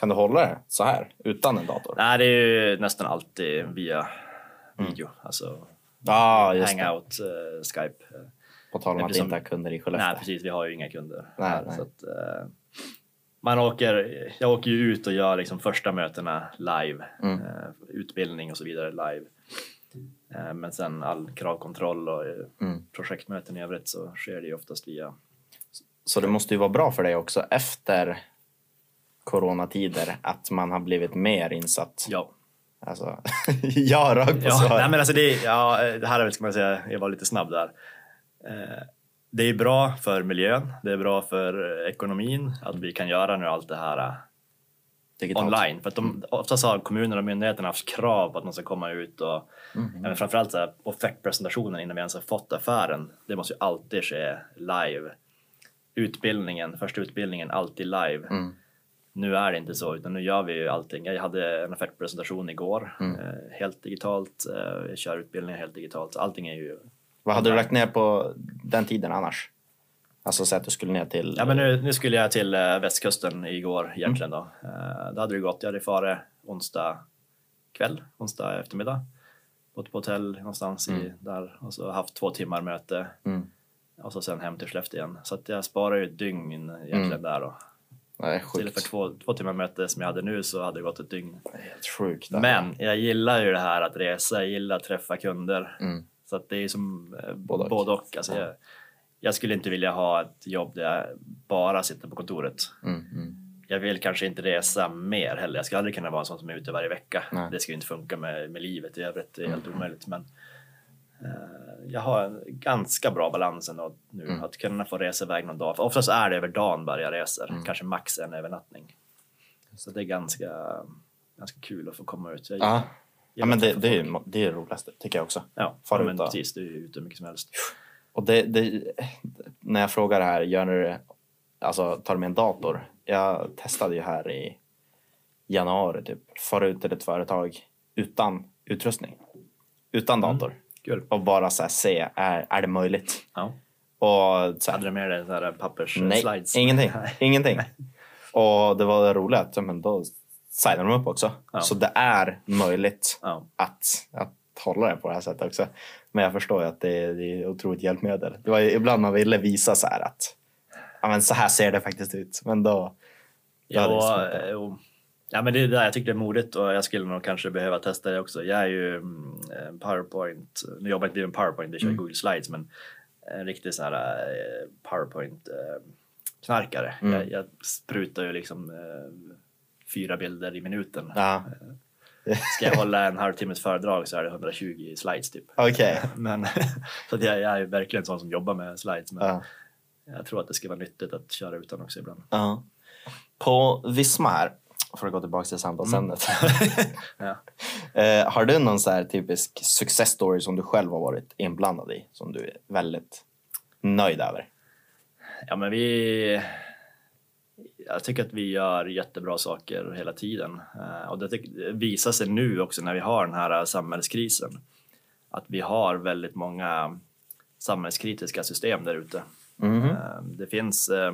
Kan du hålla det så här utan en dator? Nej, det är ju nästan alltid via video, alltså Ja, just det. hangout, eh, Skype. På tal om att Eftersom- inte ha kunder i Nej, Skellefteå. precis. Vi har ju inga kunder. Nej, här, nej. Så att, eh, man åker, jag åker ju ut och gör liksom första mötena live, Mm. eh, utbildning och så vidare live. Eh, men sen all kravkontroll och eh, Mm. projektmöten i övrigt så sker det ju oftast via Så det måste ju vara bra för dig också efter coronatider att man har blivit mer insatt. ja. Alltså, ja, rakt på Ja, nej, men alltså det, ja, det här är väl, ska man säga, jag var lite snabb där. Eh, det är bra för miljön, det är bra för eh, ekonomin att vi kan göra nu allt det här eh, Digitalt. online. För att de, oftast har kommuner och myndigheterna haft krav på att man ska komma ut och Mm. men framförallt så här, offertpresentationen innan vi ens har fått affären. Det måste ju alltid ske live. Utbildningen, första utbildningen, alltid live. Mm. Nu är det inte så, utan nu gör vi ju allting. Jag hade en offertpresentation igår, Mm. eh, helt digitalt. Eh, jag kör utbildningar helt digitalt. Allting är ju... Vad hade du lagt ner på den tiden annars? Alltså så att du skulle ner till... Ja, men nu, nu skulle jag till eh, västkusten igår egentligen då. Eh, då hade det gått. Jag hade farit onsdag kväll, onsdag eftermiddag. Bott på hotell någonstans i, där och så haft två timmar möte Mm. och så sen hem till Skellefteå igen. Så att jag sparar ju ett dygn egentligen Mm. där då. Det är Istället för sjukt. två, två timmar möte som jag hade nu så hade det gått ett dygn. Helt sjukt. Men jag gillar ju det här att resa, jag gillar att träffa kunder. Mm. Så att det är som eh, Både och. både och. Alltså Ja. jag, jag skulle inte vilja ha ett jobb där jag bara sitter på kontoret. Mm. Mm. Jag vill kanske inte resa mer heller. Jag ska aldrig kunna vara en sån som är ute varje vecka. Nej. Det ska ju inte funka med, med livet i övrigt. Det är helt omöjligt. Men eh, jag har en ganska bra balans ändå nu. Mm. Att kunna få resa iväg någon dag. För oftast är det över dagen bara jag reser. Mm. Kanske max en övernattning. Så det är ganska, ganska kul att få komma ut. Jag Ja. men det, det, är, det är det roligaste, tycker jag också. Ja, ja men precis. Du är ute mycket som helst. Och det, det, när jag frågar det här, gör ni det, alltså tar du med en dator? Jag testade ju här i januari typ, fara ut till ett företag utan utrustning. Utan Mm. dator. Kul. Och bara så här, se, är, är det möjligt? Ja. Och så här, Hade du med dig så här pappers nej, ingenting. Ingenting. Och det var det roliga att men då signar de upp också. Ja. Så det är möjligt Ja. att, att hålla det på det här sättet också. Men jag förstår ju att det är, det är otroligt hjälpmedel. Det var ibland man ville visa så här att ja, men så här ser det faktiskt ut. Men då... då Ja, jo. ja, men det är där jag tycker det är modigt och jag skulle nog kanske behöva testa det också. Jag är ju mm, PowerPoint, nu jobbar jag inte med PowerPoint, jag kör Mm. Google Slides, men en riktig sån här eh, PowerPoint eh, knarkare. Mm. Jag, jag sprutar ju liksom eh, fyra bilder i minuten. Ja, Ska jag hålla en halvtimmes föredrag så är det 120 slides typ. okej. Men, så att jag, jag är verkligen sån som jobbar med slides. Men Ja. jag tror att det ska vara nyttigt att köra utan också ibland. Ja. På Visma här, för att gå tillbaka till samtalsämnet. Ja. eh, har du någon så typisk success story som du själv har varit inblandad i? Som du är väldigt nöjd över? Ja, men vi... Jag tycker att vi gör jättebra saker hela tiden. Eh, Och det visar sig nu också när vi har den här samhällskrisen. Att vi har väldigt många samhällskritiska system där ute. Eh, Det finns... eh,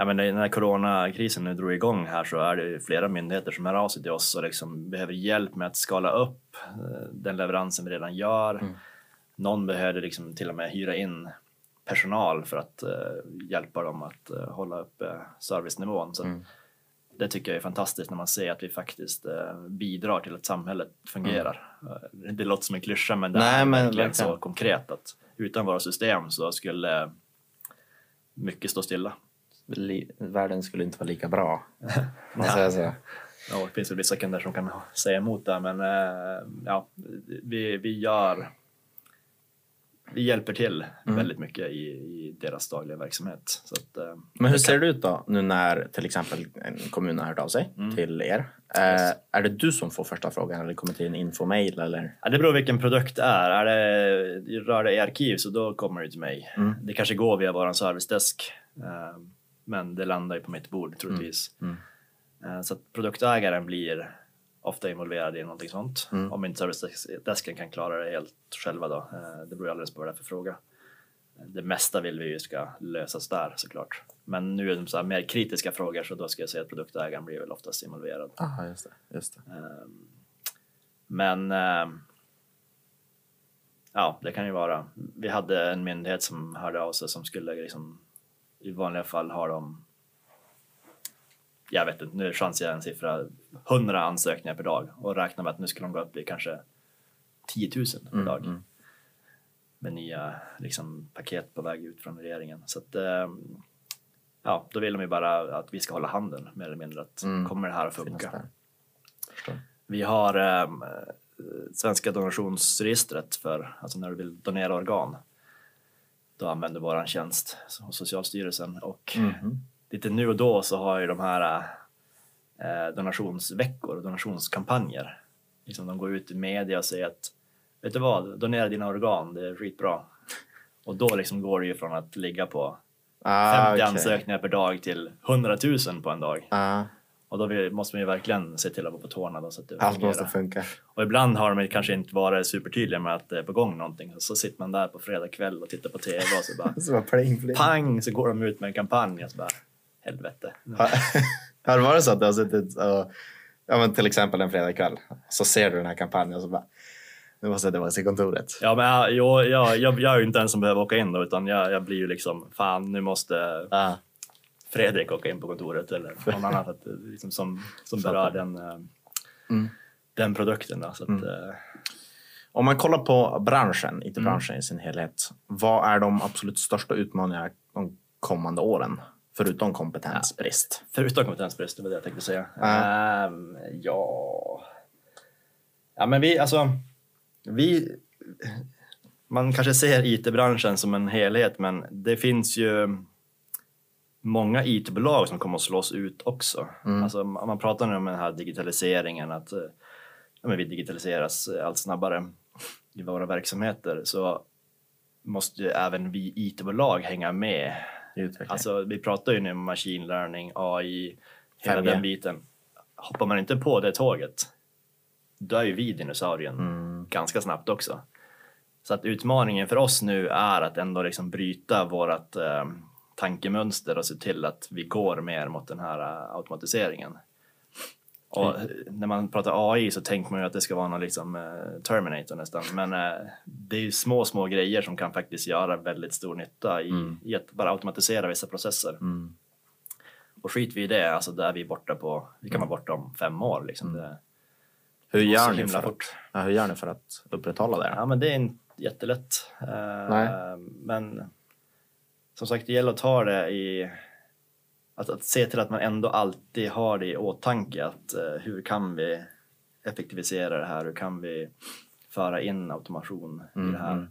Ja, men när coronakrisen nu drog igång här så är det flera myndigheter som hör av sig till oss och liksom behöver hjälp med att skala upp eh, den leveransen vi redan gör. Mm. Någon behövde liksom till och med hyra in personal för att eh, hjälpa dem att eh, hålla uppe servicenivån. Så Mm. Det tycker jag är fantastiskt när man ser att vi faktiskt eh, bidrar till att samhället fungerar. Eh, det låter som en klyscha men det Nej, är men verkligen så konkret att utan våra system så skulle mycket stå stilla. Världen skulle inte vara lika bra. Man säger så. Ja, det finns väl vissa kunder som kan säga emot det, men eh, ja, vi, vi gör vi hjälper till Mm. väldigt mycket i, i deras dagliga verksamhet. Att, eh, Men hur ser det ut då nu när till exempel en kommun har hört av sig Mm. till er? Eh, är det du som får första frågan eller kommer till en infomail eller? ja, det beror vilken produkt det är. är det, rör det i arkiv så då kommer det till mig. Mm. Det kanske går via vår servicedesk, eh, men det landar ju på mitt bord troligtvis. Mm. Eh, Så att produktägaren blir ofta involverad i någonting sånt. Mm. Om inte servicedesken kan klara det helt själva då. Eh, Det beror alldeles på vad det är för fråga. Det mesta vill vi ju ska lösas där såklart. Men nu är det så här mer kritiska frågor så då ska jag säga att produktägaren blir väl oftast involverad. Ah, just det. Just det. Ehm, Men ehm, ja, det kan ju vara. Vi hade en myndighet som hörde av sig som skulle liksom i vanliga fall ha de jag vet inte, nu chansar jag en siffra, 100 ansökningar per dag och räknar med att nu skulle de gå upp i kanske 10 000 per dag mm. med nya liksom, paket på väg ut från regeringen. Så att, ehm, ja, då vill de ju bara att vi ska hålla handen mer eller mindre. Att Mm. kommer det här att funka? Vi har eh, Svenska donationsregistret för alltså när du vill donera organ. Då använder våran tjänst hos Socialstyrelsen och Mhm. lite nu och då så har ju de här donationsveckor och donationskampanjer. Liksom de går ut i media och säger att vet du vad, donera dina organ, det är skitbra. Och då liksom går det ju från att ligga på 50 Ah, okej. ansökningar per dag till 100 000 på en dag. Ah, Och då måste man ju verkligen se till att vara på tårna då, så att det allt fungerar. måste funka. Och ibland har de kanske inte varit supertydliga med att det är på gång någonting. Så sitter man där på fredag kväll och tittar på TV och så bara Så bara pling, pling. pang så går de ut med en kampanj och så bara helvete. Har det varit så att du har suttit och, ja men till exempel en fredagkväll, så ser du den här kampanjen och så bara, nu måste jag tillbaka till kontoret. Ja, men jag, jag, jag, jag, är ju inte den som behöver åka in då, utan jag, jag blir ju liksom fan, nu måste Ah, Fredrik åka in på kontoret eller någon annan för att, liksom, som, som berör den, eh, Mm. den produkten. Då, så att, eh, Om man kollar på branschen, IT-branschen Mm. i sin helhet, vad är de absolut största utmaningarna de kommande åren? Förutom kompetensbrist. Förutom kompetensbrist, det var det jag tänkte säga. Ja. Ehm, ja... Ja, men vi, alltså... Vi... Man kanske ser IT-branschen som en helhet, men det finns ju många IT-bolag som kommer att slås ut också. Mm. Alltså, man pratar nu om den här digitaliseringen, att ja, vi digitaliseras allt snabbare i våra verksamheter, så måste ju även vi IT-bolag hänga med utveckling. Alltså, vi pratar ju nu om machine learning, AI, hela 5G. den biten. Hoppar man inte på det tåget, då är ju vi dinosaurien Mm. ganska snabbt också. Så att utmaningen för oss nu är att ändå liksom bryta vårt eh, tankemönster och se till att vi går mer mot den här eh, automatiseringen. Och Mm. när man pratar AI så tänker man ju att det ska vara någon liksom eh, Terminator nästan. Men eh, det är ju små, små grejer som kan faktiskt göra väldigt stor nytta i, Mm. i att bara automatisera vissa processer. Mm. Och skit vi i det, alltså där är vi borta på, vi kan vara borta om fem år liksom. Det, Hur, gör ni för att, ja, hur gör ni för att upprätthålla det? Ja, men det är inte jättelätt. Eh, Nej. Men som sagt, det gäller att ta det i... Att, att se till att man ändå alltid har det i åtanke. Att, eh, hur kan vi effektivisera det här? Hur kan vi föra in automation i Mm, det här? mm.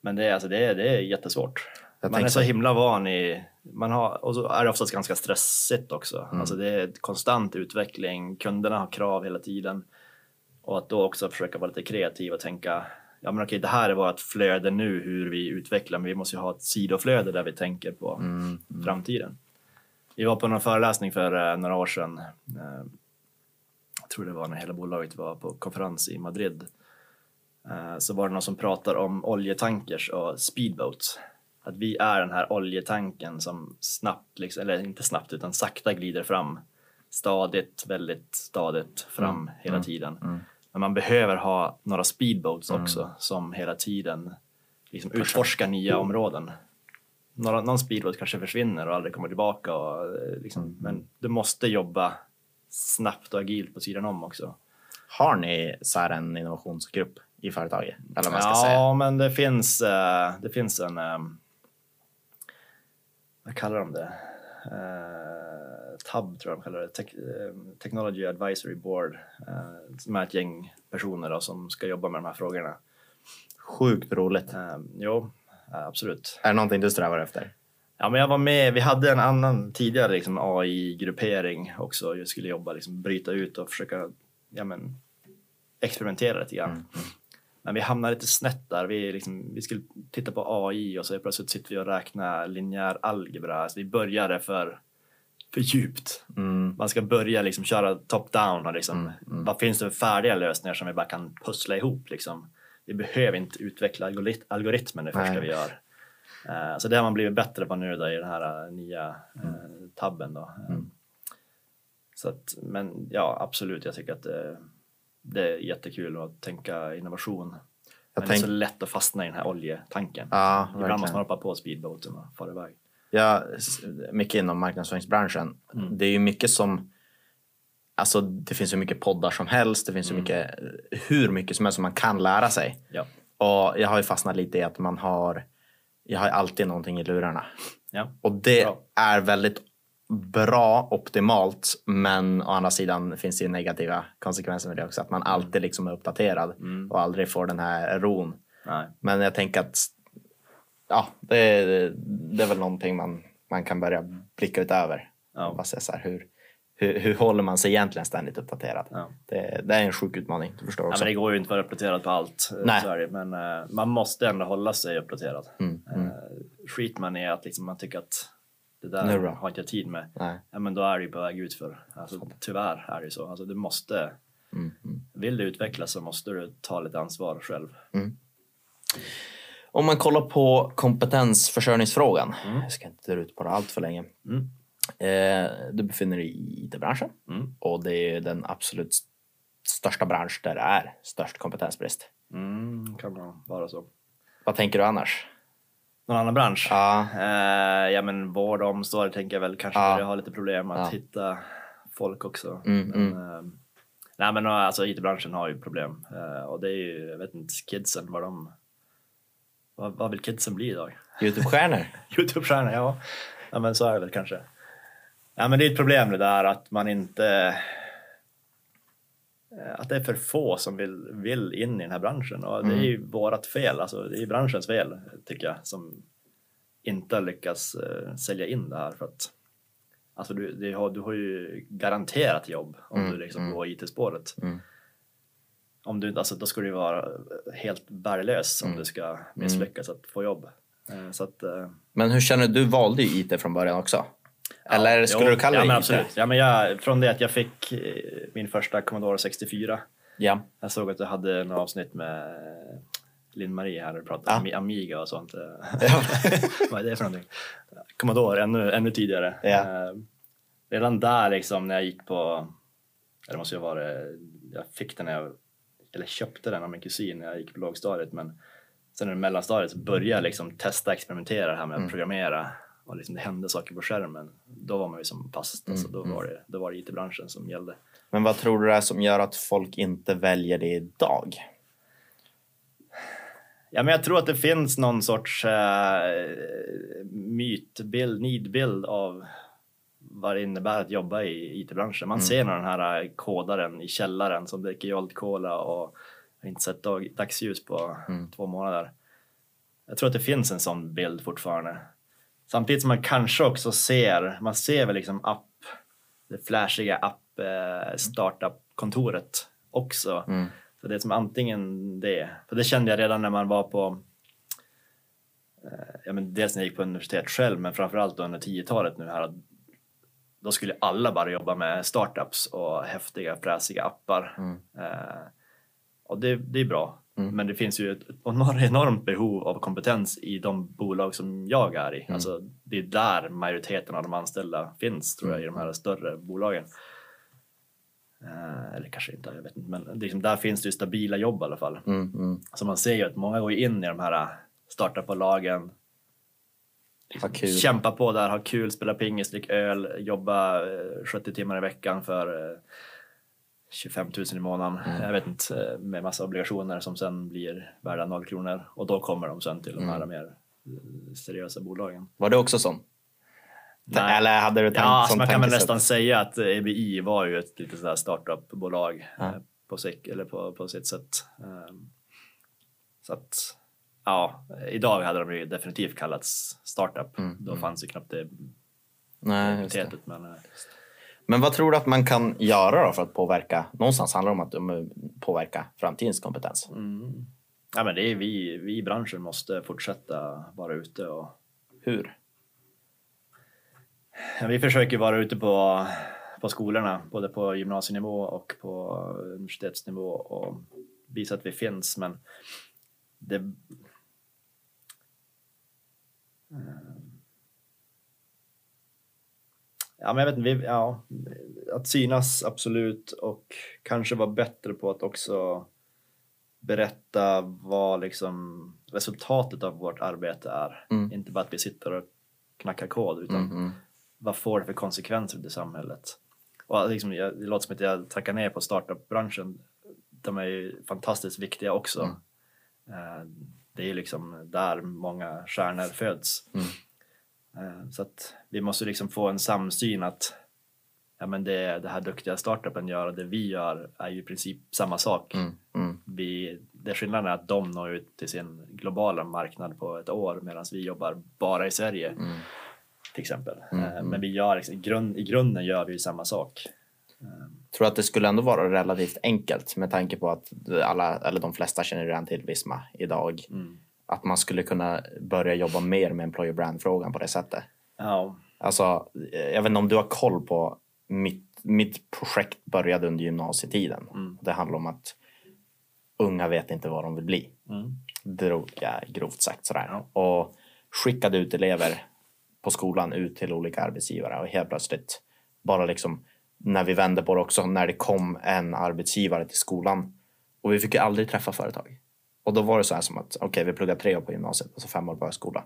Men det är, alltså, det är, det är jättesvårt. Jag man är så så- himla van i... Man har, och så är det oftast ganska stressigt också. Mm. Alltså det är konstant utveckling, kunderna har krav hela tiden. Och att då också försöka vara lite kreativ och tänka ja men okej det här är vårt flöde nu hur vi utvecklar men vi måste ju ha ett sidoflöde där vi tänker på Mm. framtiden. Vi var på någon föreläsning för eh, några år sedan. Eh, jag tror det var när hela bolaget var på konferens i Madrid. Eh, så var det någon som pratar om oljetankers och speedboats. Att vi är den här oljetanken som snabbt, liksom, eller inte snabbt utan sakta glider fram. Stadigt, väldigt stadigt fram Mm, hela mm, tiden. mm. Men man behöver ha några speedboats också som hela tiden liksom utforskar nya områden. Några, någon speedboat kanske försvinner och aldrig kommer tillbaka. Och, eh, liksom, Mm. Men du måste jobba snabbt och agilt på sidan om också. Har ni så här en innovationsgrupp i företaget? Eller man ska säga. Ja, men det finns, eh, det finns en... eh, vad kallar de det? TAB tror jag de kallar det. Tech, Technology Advisory Board. som är ett gäng personer då, som ska jobba med de här frågorna. Sjukt roligt. Uh, jo, absolut. Är det någonting du strävar efter? Ja, men jag var med, vi hade en annan tidigare liksom, AI-gruppering också. Jag skulle jobba, liksom, bryta ut och försöka ja, men, experimentera lite grann. Mm. Men vi hamnade lite snett där. Vi, liksom, vi skulle titta på AI och så plötsligt sitter vi och räknar linjär algebra. Alltså, vi började för, för djupt. Mm. Man ska börja liksom, köra top-down och liksom, Mm, mm. vad finns det för färdiga lösningar som vi bara kan pussla ihop. Liksom. Vi behöver inte utveckla algorit- algoritmen det första Nej. vi gör. Eh, så det har man blivit bättre på nu då, i den här eh, nya eh, tabben. Då. Mm. Så att, men ja, absolut, jag tycker att det, det är jättekul att tänka innovation. Jag men tänk- det är så lätt att fastna i den här oljetanken. Ja, Ibland verkligen. måste man hoppa på speedboaten och fara iväg. Ja, mycket inom marknadsföringsbranschen. Mm. Det är ju mycket som... Alltså det finns ju mycket poddar som helst. Det finns Mm. mycket, hur mycket som helst som man kan lära sig. Ja. Och jag har ju fastnat lite i att man har... Jag har alltid någonting i lurarna. Ja. Och det Bra. är väldigt bra, optimalt. Men å andra sidan finns det ju negativa konsekvenser med det också. Att man alltid liksom är uppdaterad Mm. och aldrig får den här ron. Nej. Men jag tänker att ja, det, är, det är väl någonting man, man kan börja blicka utöver. Ja. Bara se så här, hur, hur, hur håller man sig egentligen ständigt uppdaterad? Ja. Det, det är en sjuk utmaning, du förstår Ja, också. men det går ju inte att vara uppdaterad på allt. eh, Nej. Det. Men eh, man måste ändå hålla sig uppdaterad. Mm, mm. Eh, skit man i att liksom man tycker att det där då? har inte jag tid med. Nej. Ja, men då är det ju på väg ut för. Alltså, tyvärr är det ju så. Alltså, du måste, Mm, mm. vill du utvecklas så måste du ta lite ansvar själv. Om man kollar på kompetensförsörjningsfrågan. Mm. Jag ska inte dra ut på det allt för länge. Mm. Eh, du befinner dig i IT-branschen Mm. och det är den absolut st- största bransch där det är störst kompetensbrist. Mm, kan nog vara så. Vad tänker du annars? Någon annan bransch? Ja, Eh, ja men vård och omsorg tänker jag väl kanske Ja. börjar ha lite problem att Ja. hitta folk också. Mm, men, eh, nej men alltså IT-branschen har ju problem eh, och det är ju, jag vet inte, kidsen vad de vad, vad vill kidsen bli idag? Youtube-stjärnor. Youtube-stjärnor, ja. ja men så är det väl kanske. Ja men det är ett problem det där att man inte eh, att det är för få som vill, vill in i den här branschen och det är ju vårat fel, alltså det är branschens fel tycker jag som inte har lyckats eh, sälja in det här för att alltså du, det har, du har ju garanterat jobb om Mm, du liksom mm. går IT-spåret. Mm. Om du, alltså, då ska du vara helt värdelös om Mm. du ska misslyckas att få jobb. Eh, Så att, Men hur känner du? Du valde ju IT från början också. Eller Ja, skulle jo, du kalla ja, det men absolut. Ja, men jag, från det att jag fick eh, min första Commodore 64. Ja. Jag såg att du hade några avsnitt med Linn-Marie här och pratade Ja. om Amiga och sånt. Ja. Vad är det för någonting? Commodore, ännu, ännu tidigare. Ja. Eh, Redan där liksom när jag gick på, eller måste jag vara jag fick den när jag, eller köpte den av min kusin när jag gick på lågstadiet men sen i mellanstadiet så började jag liksom testa experimentera det här med att Mm. programmera och liksom det hände saker på skärmen. Då var man ju som fast, alltså, då, Mm, var det, då var det IT-branschen som gällde. Men vad tror du det är som gör att folk inte väljer det idag? Ja, men jag tror att det finns någon sorts eh, mytbild, nidbild av vad det innebär att jobba i IT-branschen. Man ser nog den här eh, kodaren i källaren som dricker Jolt Cola och har inte sett dag, dagsljus på Mm. två månader. Jag tror att det finns en sån bild fortfarande. Samtidigt som man kanske också ser, man ser väl liksom app, det flashiga app eh, startup-kontoret också. Mm. Så det är som antingen det, för det kände jag redan när man var på eh, ja, men dels när jag gick på universitet själv men framförallt under 10-talet nu här då skulle alla bara jobba med startups och häftiga fräsiga appar. Mm. Eh, och det, det är bra. Mm. Men det finns ju ett enor- enormt behov av kompetens i de bolag som jag är i. Mm. Alltså, det är där majoriteten av de anställda finns tror jag i de här större bolagen. Eh, eller kanske inte, jag vet inte. Men liksom, där finns det ju stabila jobb i alla fall. Mm, mm. Så man ser ju att många går in i de här startupbolagen, Vad kul. kämpa på där, ha kul, spela pingis, dricka öl, jobba eh, 70 timmar i veckan för eh, 25 000 i månaden. Mm. Jag vet inte, eh, med massa obligationer som sen blir värda noll kronor och då kommer de sen till de här Mm. mer eh, seriösa bolagen. Var det också sån? Nej. Eller hade du tänkt Ja, alltså sånt man kan väl nästan säga att EBI var ju ett litet sådär startupbolag eh, på, sitt, eller på, på sitt sätt. Ehm, Så att, ja, idag hade de ju definitivt kallats startup. Mm, Då mm. fanns ju knappt det Nej, det. Men, eh, Men vad tror du att man kan göra för att påverka? Någonstans handlar det om att påverka framtidens kompetens. mm. ja, men det är vi, vi i branschen måste fortsätta vara ute och Hur? Ja, vi försöker vara ute på, på skolorna, både på gymnasienivå och på universitetsnivå och visa att vi finns. Men det, Ja, men jag vet inte, vi, ja, att synas absolut och kanske vara bättre på att också berätta vad liksom resultatet av vårt arbete är. Mm. Inte bara att vi sitter och knackar kod utan Mm, mm. vad får det för konsekvenser i samhället? Och liksom, jag, det låter som att jag tackar ner på startup-branschen. De är ju fantastiskt viktiga också. Mm. Eh, Det är ju liksom där många stjärnor föds. Mm. Eh, Så att vi måste liksom få en samsyn att ja, men det, det här duktiga startupen gör och det vi gör är ju i princip samma sak. Mm, mm. Vi, det skillnaden är att de når ut till sin globala marknad på ett år medan vi jobbar bara i Sverige Mm. till exempel. Mm, Eh, mm. Men vi gör, liksom- i, grund, i grunden gör vi ju samma sak. tror att det skulle ändå vara relativt enkelt med tanke på att alla, eller de flesta känner redan till Visma idag. Mm. Att man skulle kunna börja jobba mer med employer brand-frågan på det sättet. Ja, Alltså, eh, jag vet inte om du har koll på mitt, mitt projekt började under gymnasietiden. Mm. Det handlar om att unga vet inte vad de vill bli. mm. Drog jag grovt sagt sådär. Ja. Och skickade ut elever på skolan ut till olika arbetsgivare och helt plötsligt bara liksom när vi vände på det också, när det kom en arbetsgivare till skolan och vi fick ju aldrig träffa företag. Och då var det så här som att okej, vi pluggar tre år på gymnasiet och så fem år på högskola.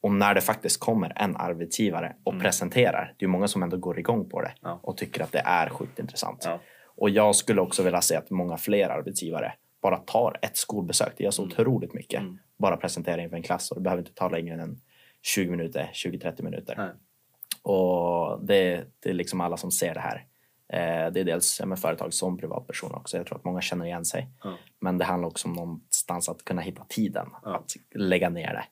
Och när det faktiskt kommer en arbetsgivare och presenterar, det är många som ändå går igång på det Ja. och tycker att det är sjukt intressant. Ja. Och jag skulle också vilja se att många fler arbetsgivare bara tar ett skolbesök. Det gör så otroligt mycket. Mm. Bara presentera inför en klass och det behöver inte ta längre än 20 minuter, 20-30 minuter. Nej. Och det, det är liksom alla som ser det här. Eh, det är dels med företag som privatpersoner också. Jag tror att många känner igen sig. Ja. Men det handlar också om någonstans att kunna hitta tiden Ja. att lägga ner det.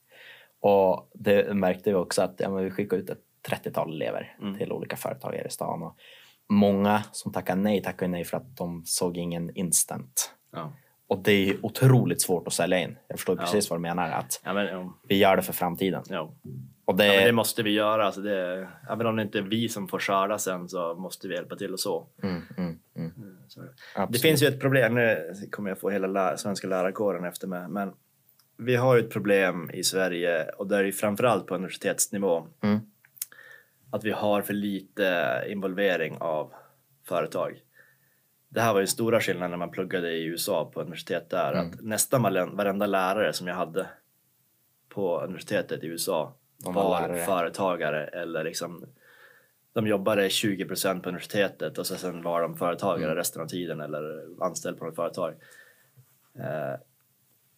Och det märkte vi också att ja, vi skickade ut ett 30-tal elever Mm. till olika företag här i stan. Och många som tackade nej tackade nej för att de såg ingen instant. Och det är otroligt svårt att sälja in. Jag förstår precis vad du menar. Att Ja, men, ja. vi gör det för framtiden. Ja. Och det, Ja, men det måste vi göra. Alltså det, även om det inte är vi som får skörda sen så måste vi hjälpa till och så. mm, mm, mm, Så är det. Det finns ju ett problem, nu kommer jag få hela lä- svenska lärarkåren efter mig, men vi har ju ett problem i Sverige och där är det framförallt på universitetsnivå Mm. att vi har för lite involvering av företag. Det här var ju stora skillnaden när man pluggade i USA på universitet där, Mm. att nästan varen- varenda lärare som jag hade på universitetet i USA De var företagare eller liksom de jobbade 20% på universitetet och så sen var de företagare Mm. resten av tiden eller anställd på något företag. Eh,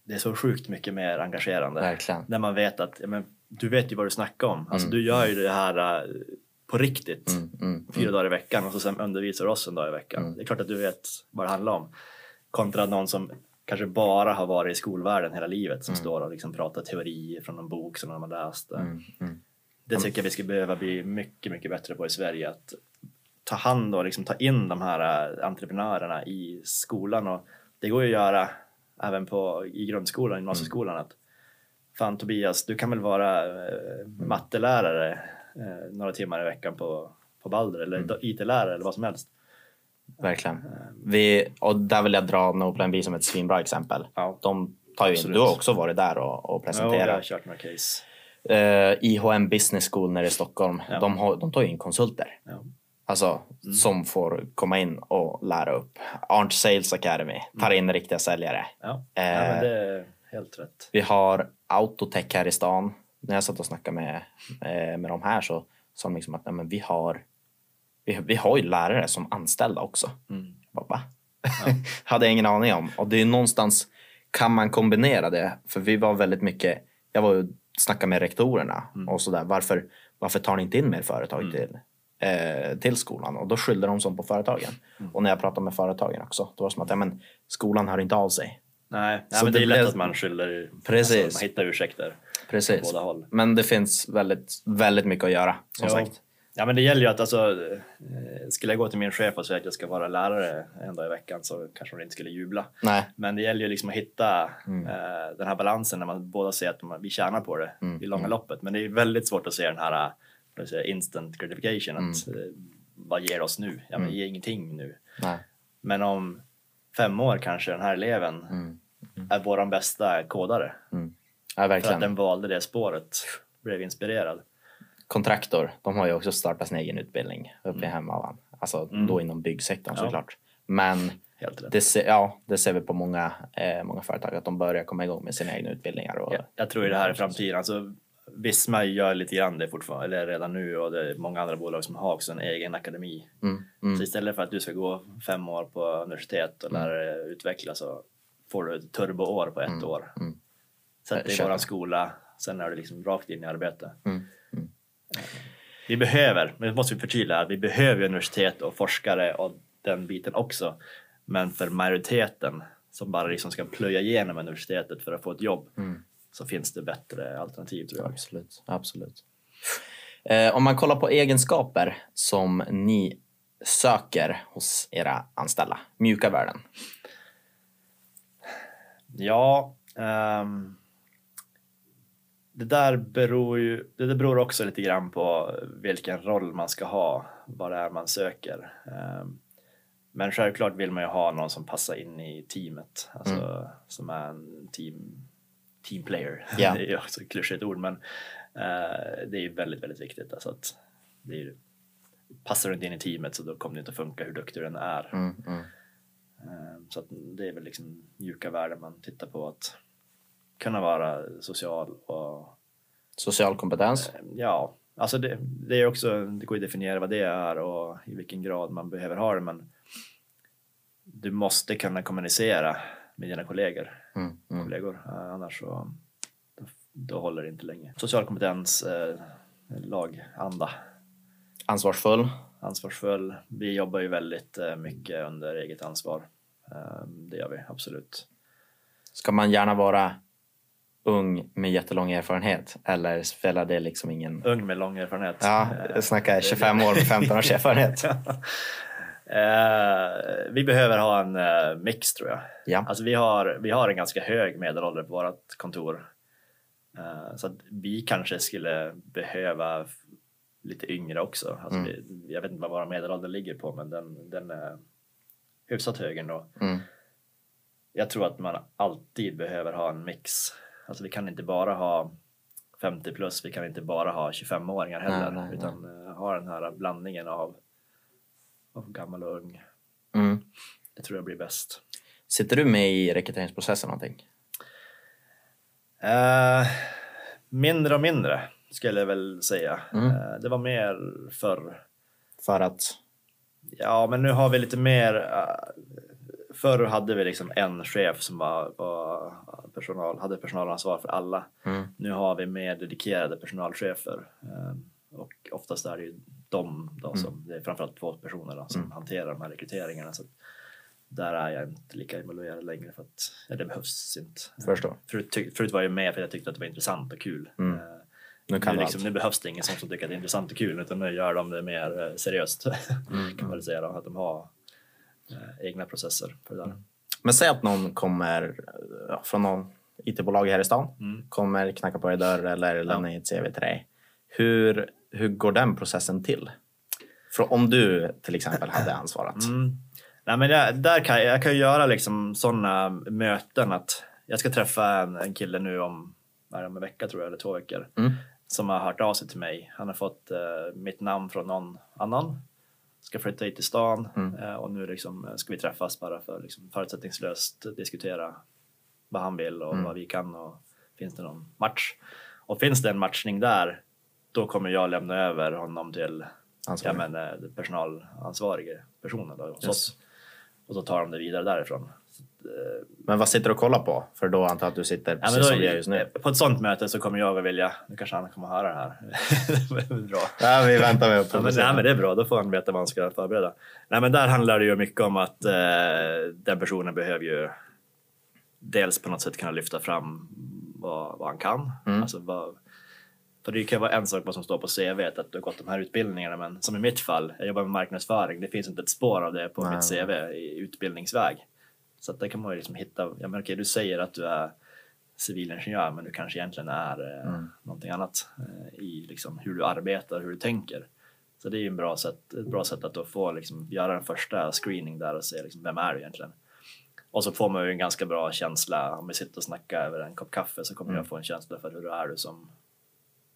det är så sjukt mycket mer engagerande. Verkligen. När man vet att ja, men, du vet ju vad du snackar om. Alltså, Du gör ju det här eh, på riktigt Mm, mm, fyra dagar i veckan och så sen undervisar du oss en dag i veckan. Mm. Det är klart att du vet vad det handlar om. Kontra någon som kanske bara har varit i skolvärlden hela livet som står och liksom pratar teori från en bok som de har läst. mm, mm. Det tycker jag vi skulle behöva bli mycket, mycket bättre på i Sverige. Att ta hand och liksom ta in de här eh, entreprenörerna i skolan. Och det går ju att göra även på, i grundskolan, gymnasieskolan. Att, Fan Tobias, du kan väl vara eh, mattelärare eh, några timmar i veckan på, på Balder eller IT-lärare eller vad som helst. Verkligen. Vi, och där vill jag dra Noplan B som ett svinbra exempel. Ja. De tar ju in, du har också varit där och, och Ja, jag presenterat. har kört några case. Eh, IHM Business School nere i Stockholm, Ja. de, har, de tar ju in konsulter. Ja. Alltså, som får komma in och lära upp. Arnt Sales Academy tar in riktiga säljare. Ja. Eh, ja, men det är helt rätt. Vi har Autotech här i stan. När jag satt och snackade med, eh, med de här så sa de liksom att nej, men vi, har, vi, vi har ju lärare som anställda också. Mm. Jag bara, va? hade jag ingen aning om. Och det är någonstans, kan man kombinera det? För vi var väldigt mycket, jag var ju snackade med rektorerna och sådär. Varför, varför tar ni inte in mer företag till, eh, till skolan? Och då skyllde de som på företagen. Och när jag pratade med företagen också, då var det som att ja, men, skolan hör inte av sig. Nej, nej men det det är lätt att man skyller. Precis. Alltså, man hittar ursäkter Precis. på båda håll. Men det finns väldigt, väldigt mycket att göra, som Ja. sagt. Ja men det gäller ju att alltså, eh, skulle jag gå till min chef och säga att jag ska vara lärare en dag i veckan så kanske hon inte skulle jubla. Nej. Men det gäller ju liksom att hitta Mm. eh, den här balansen när man båda ser att man, vi tjänar på det Mm, i långa mm. loppet. Men det är väldigt svårt att se den här jag säga, instant gratification. Att, Mm. eh, vad ger oss nu? Ja men ger ingenting nu. Nej. Men om fem år kanske den här eleven Mm. är vår bästa kodare. Ja, För att den valde det spåret. blev inspirerad. Kontraktor, de har ju också startat sin egen utbildning uppe i Mm. Hemavan. Alltså Mm. då inom byggsektorn Ja. såklart. Men det ser, ja, det ser vi på många, eh, många företag att de börjar komma igång med sina egna utbildningar. Och, Jag, jag tror ju det här är framtiden. Alltså, Visma gör lite grann det fortfarande, eller redan nu och det är många andra bolag som har också en egen akademi. Mm, mm, Så istället för att du ska gå fem år på universitet och lära dig utveckla så får du ett turboår på ett Mm, år. mm. Sätt dig i våran skola, sen är du liksom rakt in i arbete. Mm, mm. Vi behöver, men det måste vi förtydliga, vi behöver universitet och forskare och den biten också. Men för majoriteten som bara liksom ska plöja igenom universitetet för att få ett jobb Mm. så finns det bättre alternativ tror jag. Absolut. absolut. Eh, om man kollar på egenskaper som ni söker hos era anställda, mjuka värden. Ja, ehm, det där beror ju, det där beror också lite grann på vilken roll man ska ha, vad det är man söker. Ehm, men självklart vill man ju ha någon som passar in i teamet, alltså som är en team, team player. Ja. det är också ett klyschigt ord, men eh, det är ju väldigt, väldigt viktigt. Alltså att det är, passar du inte in i teamet så då kommer det inte att funka hur duktig du än är. Mm, mm. Eh, Så det är väl liksom mjuka värden man tittar på att kunna vara social och Social kompetens. eh, ja, alltså det, det är också, det går att definiera vad det är och i vilken grad man behöver ha det men du måste kunna kommunicera med dina kollegor, Mm, mm. kollegor eh, annars så då, då håller det inte länge. Social kompetens, eh, laganda, Ansvarsfull. ansvarsfull. Vi jobbar ju väldigt eh, mycket under eget ansvar. Det gör vi absolut. Ska man gärna vara ung med jättelång erfarenhet eller spelar det liksom ingen... Ung med lång erfarenhet. Ja, Eh, jag snackar 25 år med 15 års erfarenhet. Eh, vi behöver ha en eh, mix tror jag. Ja. Alltså vi har, vi har en ganska hög medelålder på vårt kontor. Eh, så vi kanske skulle behöva lite yngre också. Alltså Mm. vi, jag vet inte vad vår medelålder ligger på men den, den är hyfsat hög ändå. Mm. Jag tror att man alltid behöver ha en mix. Alltså vi kan inte bara ha 50 plus, vi kan inte bara ha 25-åringar heller. Nej, nej, nej. utan eh, ha den här blandningen av, av gammal och ung. Mm. Det tror jag blir bäst. Sitter du med i rekryteringsprocessen någonting? Eh, mindre och mindre skulle jag väl säga. Mm. Eh, det var mer förr. För att... Ja, men nu har vi lite mer. Uh, förr hade vi liksom en chef som var, var personal, hade personalansvar för alla. Mm. Nu har vi mer dedikerade personalchefer eh, och oftast är det ju de då som, det är framförallt två personer då, som Mm. hanterar de här rekryteringarna. Så där är jag inte lika involverad längre för att ja, det behövs inte. Förstår. Förut, tyck- förut var jag med för att jag tyckte att det var intressant och kul. Mm. Eh, Nu kan nu, liksom, nu behövs det ingen som, tycker att det är intressant och kul utan nu gör de det mer eh, seriöst. Mm, kan man säga då, att de har egna processer för det där. Men säg att någon kommer ja, från någon IT-bolag här i stan. Mm. Kommer knacka på er dörr eller lämna in ett CV till dig. Hur, hur går den processen till? För om du till exempel hade ansvarat. Mm. Nej, men jag, där kan, jag- kan göra liksom sådana möten att jag ska träffa en, en kille nu om, är om en vecka tror jag, eller två veckor. Mm. Som har hört av sig till mig. Han har fått eh, mitt namn från någon annan. Ska flytta hit till stan Mm. eh, och nu liksom, eh, ska vi träffas bara för liksom, förutsättningslöst diskutera vad han vill och Mm. vad vi kan och finns det någon match. Och finns det en matchning där då kommer jag lämna över honom till ja, men, eh, personalansvarige personen då, hos Yes. oss. Och så tar de det vidare därifrån. Men vad sitter du och kollar på? För då antar jag att du sitter precis då, som vi gör just nu. På ett sånt möte så kommer jag att vilja, nu kanske han kommer att höra det här. Det är bra. Ja, vi väntar med att Ja, men, nej, men det är bra, då får han veta vad han ska förbereda. Nej, men där handlar det ju mycket om att eh, den personen behöver ju dels på något sätt kunna lyfta fram vad, vad han kan. Mm. Alltså vad, för det kan vara en sak vad som står på CV, att du har gått de här utbildningarna, men som i mitt fall, jag jobbar med marknadsföring, det finns inte ett spår av det på Nej. mitt CV i utbildningsväg. Så att där kan man ju liksom hitta, ja men okej, du säger att du är civilingenjör, men du kanske egentligen är eh, Mm. någonting annat eh, i liksom hur du arbetar, hur du tänker. Så det är ju en bra sätt, ett bra sätt att då få liksom, göra en första screening där och se liksom, vem är du egentligen. Och så får man ju en ganska bra känsla, om vi sitter och snackar över en kopp kaffe så kommer Mm. jag få en känsla för hur du är du som,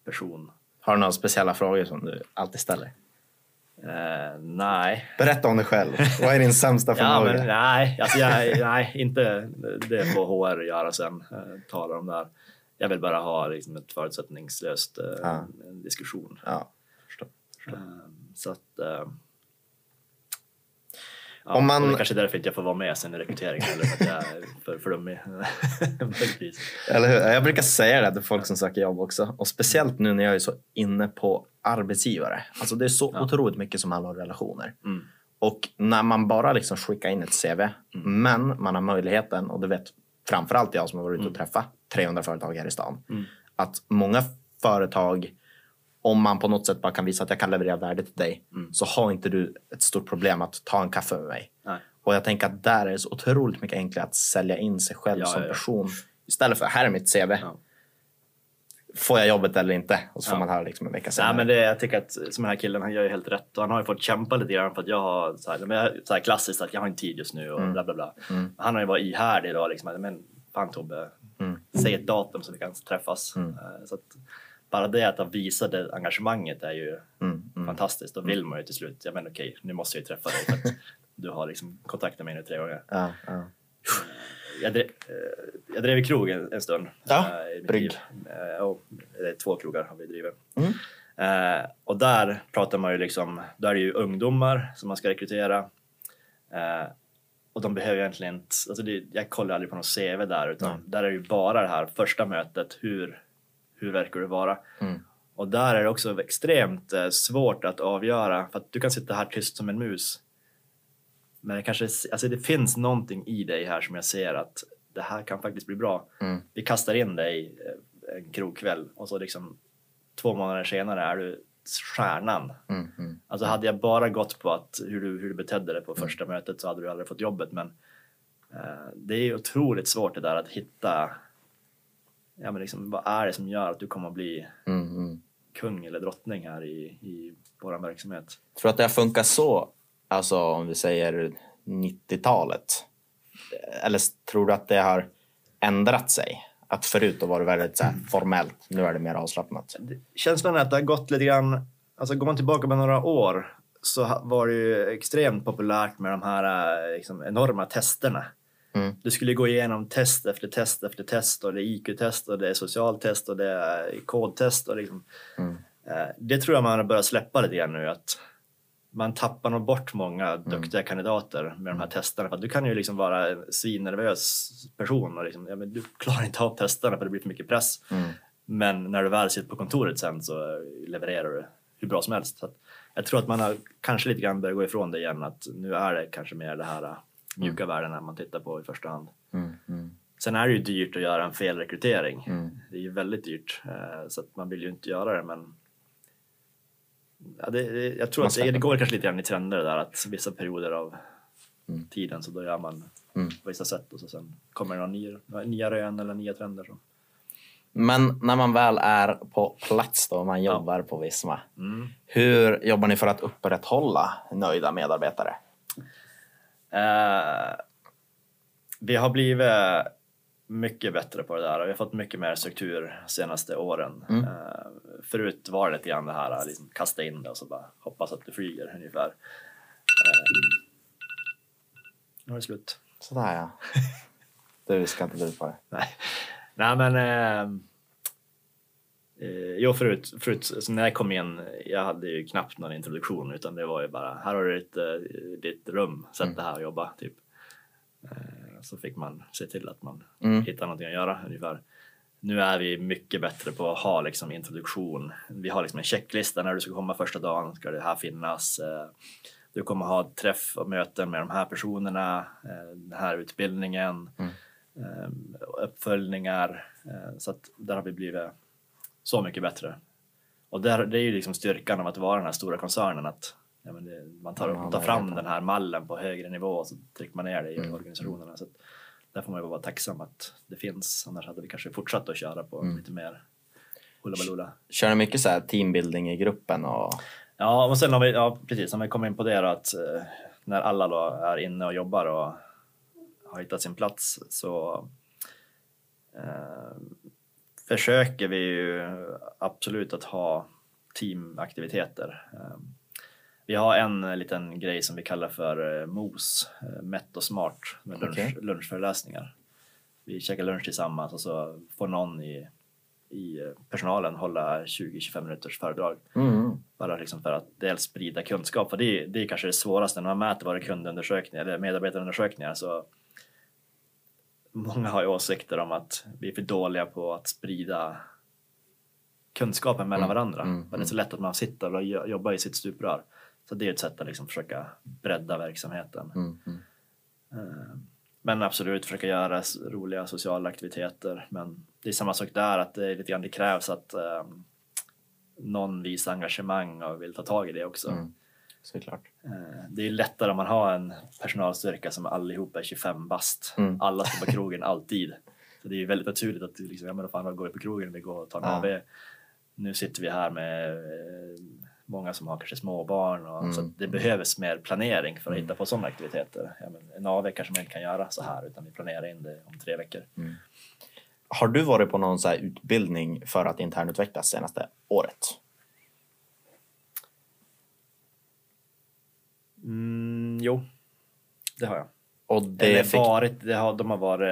person. Har du några speciella frågor som du alltid ställer? Eh, nej. Berätta om dig själv. Vad är din sämsta Ja, förmåga? men, nej, alltså jag, nej, inte det får HR göra sen. Eh, tala om det här. Jag vill bara ha liksom, ett förutsättningslöst eh, Ja. diskussion. Ja, förstår. Eh, så att... Ja, Om man- Det är kanske är därför inte jag får vara med sen i rekryteringen. Eller för att jag är för, möjligtvis. Eller hur? Jag brukar säga det till folk som söker jobb också. Och speciellt nu när jag är så inne på arbetsgivare. Alltså det är så Ja. otroligt mycket som handlar om relationer. Mm. Och när man bara liksom skickar in ett CV, men man har möjligheten, och det vet framförallt jag som har varit ute och träffat 300 företag här i stan, Mm. att många företag, om man på något sätt bara kan visa att jag kan leverera värde till dig, Mm. så har inte du ett stort problem att ta en kaffe med mig. Nej. Och jag tänker att där är det så otroligt mycket enklare att sälja in sig själv Ja, som ja, person. Istället för, här är mitt CV. Ja. Får jag jobbet eller inte? Och så får man höra liksom en vecka senare. Nej, men det, jag tycker att som den här killen, han gör ju helt rätt. Och han har ju fått kämpa lite grann för att jag har så här, så här klassiskt att jag har inte tid just nu och Mm. bla bla bla. Han har ju varit ihärdig då liksom. Men fan Tobbe, Mm. säg ett datum så vi kan träffas. Eh, Så att bara det att ha visat det engagemanget är ju Mm, mm. fantastiskt. Då vill man ju till slut, ja men okej, nu måste jag ju träffa dig för att du har liksom kontaktat mig nu tre gånger. Ja, ja. Jag drev, eh, jag drev i krog en, en stund. Ja, eh, brygg. Eh, och, är två krogar har vi drivit. Mm. Eh, och där pratar man ju liksom, där är det ju ungdomar som man ska rekrytera. Eh, och de behöver egentligen inte, alltså det, jag kollar aldrig på något CV där utan Nej. där är det ju bara det här första mötet, hur, hur verkar du vara? Mm. Och där är det också extremt eh, svårt att avgöra för att du kan sitta här tyst som en mus. Men det kanske, alltså det finns någonting i dig här som jag ser att det här kan faktiskt bli bra. Mm. Vi kastar in dig eh, en krogkväll och så liksom två månader senare är du stjärnan. Mm, mm. Alltså hade jag bara gått på att hur du, hur du betedde dig på första mötet så hade du aldrig fått jobbet. Men eh, det är otroligt svårt det där att hitta, ja men liksom vad är det som gör att du kommer att bli Mm, mm. kung eller drottning här i, i vår verksamhet? Tror du att det har funkat så, alltså om vi säger 90-talet? Eller tror du att det har ändrat sig? Att förut var det väldigt så här, formellt, nu är det mer avslappnat. Känslan är att det har gått lite grann, alltså går man tillbaka med några år så var det ju extremt populärt med de här eh, liksom, enorma testerna. Mm. Du skulle gå igenom test efter test efter test och det är IQ-test och det är socialtest och det är kodtest. Och liksom, Mm. eh, det tror jag man har börjat släppa lite grann nu. Att man tappar nog bort många Mm. duktiga kandidater med de här testerna. För du kan ju liksom vara en svinnervös person och liksom, ja, men du klarar inte av testerna för det blir för mycket press. Mm. Men när du väl sitter på kontoret sen så levererar du hur bra som helst. Så jag tror att man har kanske lite grann börjat gå ifrån det igen. Att nu är det kanske mer det här mjuka värdena man tittar på i första hand. Mm, mm, Sen är det ju dyrt att göra en felrekrytering. Mm. Det är ju väldigt dyrt. eh, Så att man vill ju inte göra det men ja, det, det, jag tror att det, det går kanske lite grann i trender där att vissa perioder av Mm. tiden så då gör man Mm. på vissa sätt och så sen kommer det några nya, nya rön eller nya trender. Så. Men när man väl är på plats då, man jobbar på Visma. Mm. Hur jobbar ni för att upprätthålla nöjda medarbetare? Eh, vi har blivit mycket bättre på det där och vi har fått mycket mer struktur de senaste åren. Mm. Eh, förut var det lite grann det här liksom, kasta in det och så bara hoppas att du flyger ungefär. Eh, nu är det slut. Sådär ja. Du ska inte du på det. Nej, Nej men eh, jo förut, förut så när jag kom in, jag hade ju knappt någon introduktion utan det var ju bara här har du ditt, eh, ditt rum, sätt Mm. dig här och jobba typ. Eh, så fick man se till att man Mm. hittar någonting att göra ungefär. Nu är vi mycket bättre på att ha liksom introduktion. Vi har liksom en checklista när du ska komma första dagen ska det här finnas. Du kommer ha träff och möten med de här personerna, den här utbildningen, Mm. uppföljningar. Så att där har vi blivit så mycket bättre. Och där, det är ju liksom styrkan av att vara den här stora koncernen att ja, det, man tar, man tar fram den här mallen på högre nivå och så trycker man ner det i Mm. organisationerna. Så att där får man ju vara tacksam att det finns. Annars hade vi kanske fortsatt att köra på Mm. lite mer hullabaloola. Kör ni mycket så här teambuilding i gruppen? Och... Ja, och sen har vi, ja precis, om vi kommer in på det då att eh, när alla då är inne och jobbar och har hittat sin plats så eh, försöker vi ju absolut att ha teamaktiviteter. Eh, vi har en liten grej som vi kallar för eh, MOS, eh, Mätt och smart, med lunch, Okej. lunchföreläsningar. Vi käkar lunch tillsammans och så får någon i, i eh, personalen hålla 20-25 minuters föredrag. Mm. Bara liksom för att dels sprida kunskap, för det är, det är kanske det svåraste när man mäter våra kundundersökningar eller medarbetarundersökningar. Så många har ju åsikter om att vi är för dåliga på att sprida kunskapen mellan Mm, varandra. mm, Men det är så lätt att man sitter och jo- jobbar i sitt stuprör. Så det är ett sätt att liksom försöka bredda verksamheten. Mm. Mm. Eh, Men absolut försöka göra roliga sociala aktiviteter. Men det är samma sak där, att det, är lite grann, det krävs att eh, någon visar engagemang och vill ta tag i det också. Mm. Såklart. Eh, Det är lättare om man har en personalstyrka som allihopa är 25 bast. Mm. Alla står på krogen alltid. Så det är väldigt naturligt att du liksom, ja men fan går vi på krogen, vi går och tar en Ja. AV. Nu sitter vi här med eh, många som har kanske småbarn och Mm. så det behövs mer planering för att hitta på sådana aktiviteter. Ja, men en AV kanske man inte kan göra så här utan vi planerar in det om tre veckor. Har du varit på någon så här utbildning för att internutvecklas senaste året? Mm, jo, det har jag. Och det Eller fick... varit, det har, de har varit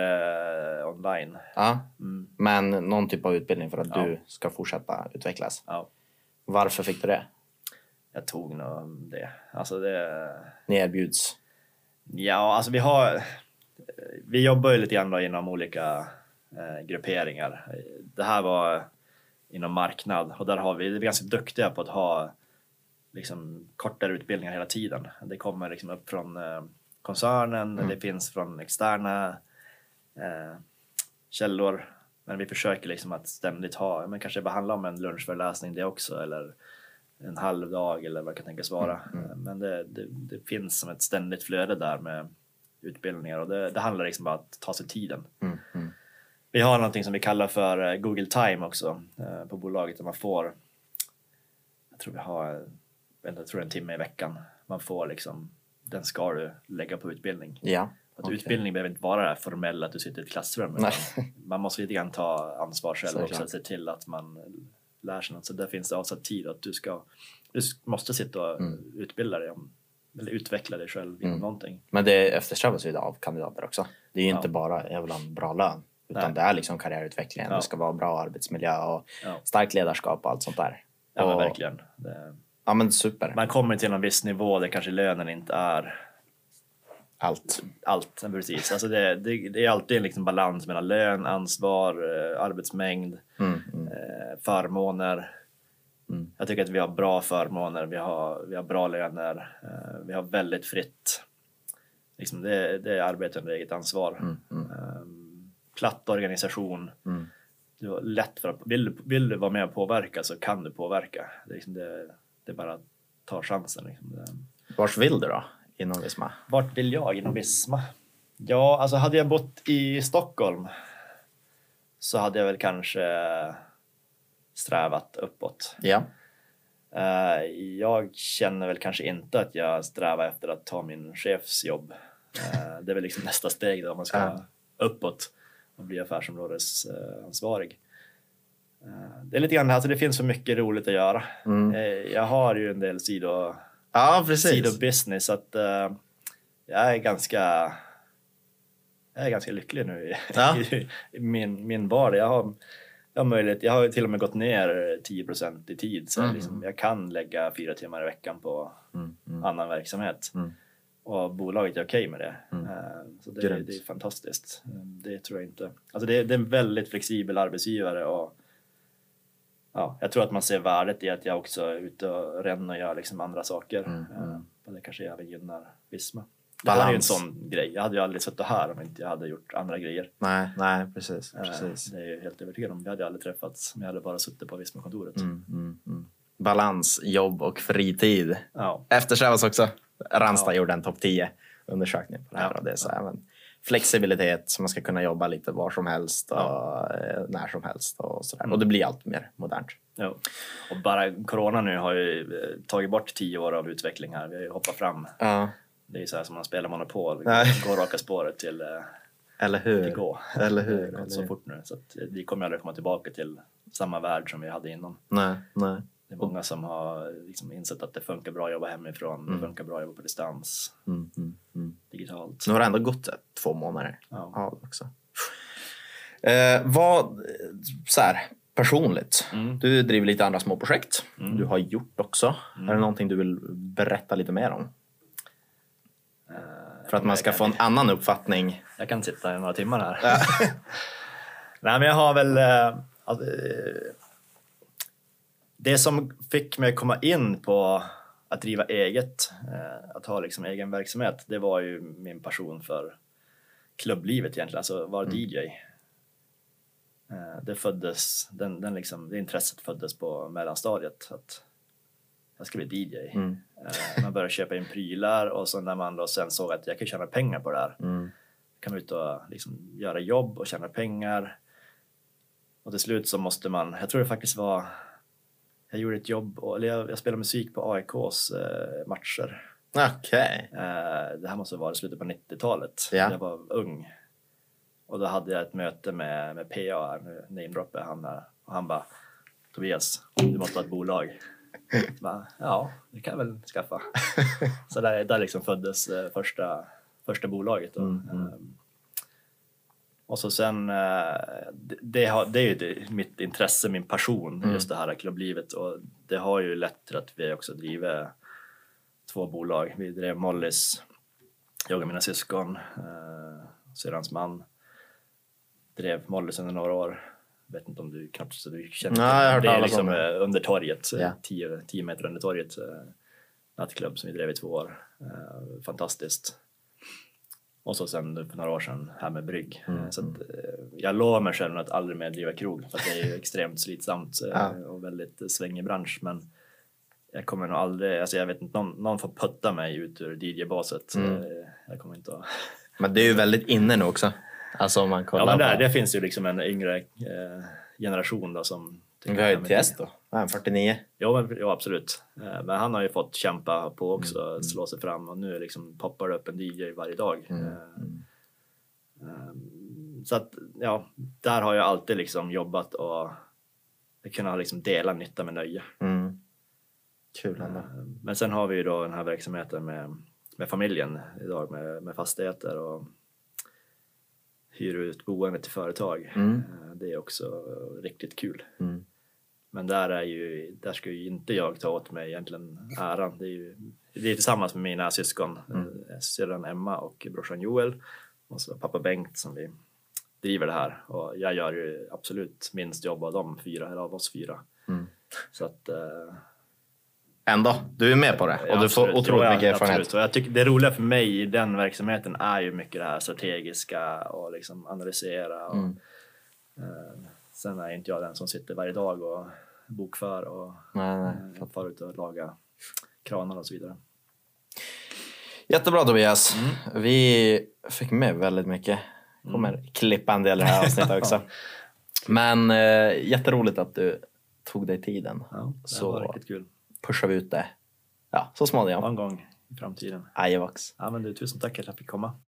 eh, online. Ja, Mm, men någon typ av utbildning för att Ja. du ska fortsätta utvecklas. ja. Varför fick du det? Jag tog nog det. Alltså det... Ni erbjuds. Ja, alltså vi har... Vi jobbar ju lite grann inom olika eh, grupperingar. Det här var inom marknad och där har vi, vi är ganska duktiga på att ha liksom, kortare utbildningar hela tiden. Det kommer liksom upp från eh, koncernen, Mm. det finns från externa eh, källor. Men vi försöker liksom att ständigt ha, men kanske behandla om en lunchföreläsning det också eller en halv dag eller vad det kan tänkas vara. Mm, Eh, Men det, det, det finns som ett ständigt flöde där med utbildningar och det, det handlar liksom bara om att ta sig tiden. Mm. Mm. Vi har någonting som vi kallar för eh, Google Time också eh, på bolaget där man får, jag tror vi har, jag tror en timme i veckan. Man får liksom, den ska du lägga på utbildning. Ja. Att okej. Utbildning behöver inte vara det här formella att du sitter i ett klassrum. Man måste lite grann ta ansvar själv Såklart. också, se till att man lär sig något. Så där finns det avsatt tid att du ska, du måste sitta och Mm. utbilda dig om, eller utveckla dig själv inom Mm. någonting. Men det eftersträvas ju av kandidater också. Det är ju Ja. inte bara jag vill ha en bra lön. Utan Nej. det är liksom karriärutveckling. Ja. Det ska vara bra arbetsmiljö och Ja, starkt ledarskap och allt sånt där. ja och, verkligen. Det, Ja men super. man kommer till en viss nivå där kanske lönen inte är Allt. allt. Precis. Alltså det, det, det är alltid en liksom balans mellan lön, ansvar, eh, arbetsmängd, Mm. Mm. eh, förmåner. Mm. Jag tycker att vi har bra förmåner, vi har, vi har bra löner, eh, vi har väldigt fritt. Liksom det, det är arbete under eget ansvar. Mm. Mm. Eh, platt organisation. Mm. Du har lätt för att, vill, vill du vara med och påverka så kan du påverka. Det liksom det, det bara att ta chansen. Liksom. Vars vill du då inom Visma? vart vill jag inom Visma? Ja, alltså hade jag bott i Stockholm så hade jag väl kanske strävat uppåt. Ja. Eh, Jag känner väl kanske inte att jag strävar efter att ta min chefs jobb. Eh, Det är väl liksom nästa steg då om man ska Ja. uppåt och bli affärsområdesansvarig. Eh, Det är lite grann, alltså det finns så mycket roligt att göra. Mm. Eh, Jag har ju en del sido, Ja precis. sidobusiness så att eh, jag är ganska jag är ganska lycklig nu i, Ja. i, min, min vardag. Jag har, jag har möjlighet, jag har till och med gått ner 10% i tid så Mm. liksom, jag kan lägga fyra timmar i veckan på Mm. Mm. annan verksamhet. Mm. Och bolaget är okej med det. Mm. Så det, det är fantastiskt. Det tror jag inte. Alltså det, det är en väldigt flexibel arbetsgivare och ja, jag tror att man ser värdet i att jag också är ute och ränner och gör liksom andra saker. Mm, mm. Eh, Och det kanske även gynnar Visma. Det här är ju en sån grej. Jag hade ju aldrig suttit här om inte jag hade gjort andra grejer. Nej, nej precis. Eh, precis. Det är jag helt övertygad om. Vi hade aldrig träffats om jag hade bara suttit på Visma-kontoret. Mm. Mm. Mm. Balans, jobb och fritid. Ja, Eftersträvas också. Ranstad Ja. gjorde en topp 10 undersökning på det här. Ja. Och det är så men flexibilitet, så man ska kunna jobba lite var som helst och Ja. eh, när som helst. Och, sådär. Mm. och det blir allt mer modernt. Jo. Och bara corona nu har ju eh, tagit bort tio år av utveckling här. Vi har ju hoppat fram. Ja. Det är ju så här som man spelar Monopol. Går raka spåret till, eh, Eller hur? Det går. Eller hur? Det Eller så fort nu så att vi kommer aldrig komma tillbaka till samma värld som vi hade innan. Nej, nej. Det är många som har liksom insett att det funkar bra att jobba hemifrån, Mm. det funkar bra att jobba på distans, Mm, mm, mm. digitalt. Nu har det ändå gått två månader Ja. av också. Eh, vad, så här, personligt. Mm. Du driver lite andra små projekt. Mm. Du har gjort också. Är det någonting du vill berätta lite mer om? Eh, För att man ska få en annan uppfattning. Jag kan sitta i några timmar här. Nej, men jag har väl... Eh, att, eh, det som fick mig att komma in på att driva eget, eh, att ha liksom egen verksamhet, det var ju min passion för klubblivet egentligen, alltså vara Mm. DJ. Eh, det föddes, den, den liksom, det intresset föddes på mellanstadiet. Att jag ska bli DJ. Mm. Eh, man började köpa in prylar och så när man då sen såg att jag kan tjäna pengar på det här Mm. kan ute och liksom göra jobb och tjäna pengar. Och till slut så måste man, jag tror det faktiskt var, jag gjorde ett jobb, och, eller jag, jag spelade musik på AIKs eh, matcher. Okej. Eh, det här måste vara i slutet på 90-talet. Ja. Jag var ung. Och då hade jag ett möte med, med PA namedroppar han här. Och han bara, Tobias, du måste ha ett bolag. Bara, ja, det kan jag väl skaffa. Så där, där liksom föddes eh, första, första bolaget. Då. Mm, mm. Ehm, och så sen, eh, det, det, har, det är ju det, mitt intresse, min passion, Mm. just det här klubblivet. Och det har ju lett till att vi också driver två bolag. Vi drev Mollys, jag och mina syskon, eh, syrrans man. Drev Mollys under några år. Vet inte om du knappt så du känner Nej, jag hört Det är liksom om det. eh, under torget, Ja. tio, tio meter under torget. eh, Nattklubb som vi drev i två år. Eh, fantastiskt. Och så sen för några år sedan här med Brygg. Mm, Eh, Så att, eh, jag lovar mig själv att aldrig mer driva krog för att det är ju extremt slitsamt eh, Ja. och väldigt svängig bransch. Men jag kommer nog aldrig, alltså jag vet inte, någon, någon får putta mig ut ur DJ-baset. Mm. Jag kommer inte att... Men det är ju väldigt inne nu också. Alltså om man kollar Ja men där, på... det finns ju liksom en yngre eh, generation då som... Vi har ju TS då. Ja, 49. Jo, men, jo absolut. Eh, Men han har ju fått kämpa på också, Mm, slå sig fram och nu liksom poppar det upp en DJ varje dag. Mm, Eh, mm. ehm, Så att ja, där har jag alltid liksom jobbat och kunnat liksom dela nytta med nöje. Mm. Kul ändå. Eh, Men sen har vi ju då den här verksamheten med, med familjen idag med, med fastigheter och hyr ut boende till företag. Mm. Eh, Det är också riktigt kul. Mm. Men där, är ju, där ska ju inte jag ta åt mig egentligen äran. Det är, ju, det är tillsammans med mina syskon, Mm. eh, syrran Emma och brorsan Joel och så pappa Bengt som vi driver det här. Och jag gör ju absolut minst jobb av de fyra, eller av oss fyra. Mm. Så att, eh, Ändå, du är med på det och ja, du får absolut. otroligt Jo, ja, mycket erfarenhet. Absolut. Och jag tycker det roliga för mig i den verksamheten är ju mycket det här strategiska och liksom analysera. Och, Mm. eh, sen är inte jag den som sitter varje dag och bokför och Nej, nej. eh, far ut och laga kranar och så vidare. Jättebra Tobias. Mm. Vi fick med väldigt mycket. kommer klippa en del i det här avsnittet också. Men eh, jätteroligt att du tog dig tiden. Ja, det Så- var riktigt kul. Pushar vi ut det. Ja, så småningom. Någon gång i framtiden. Ajevax. Ja, men du, tusen tack att jag fick komma.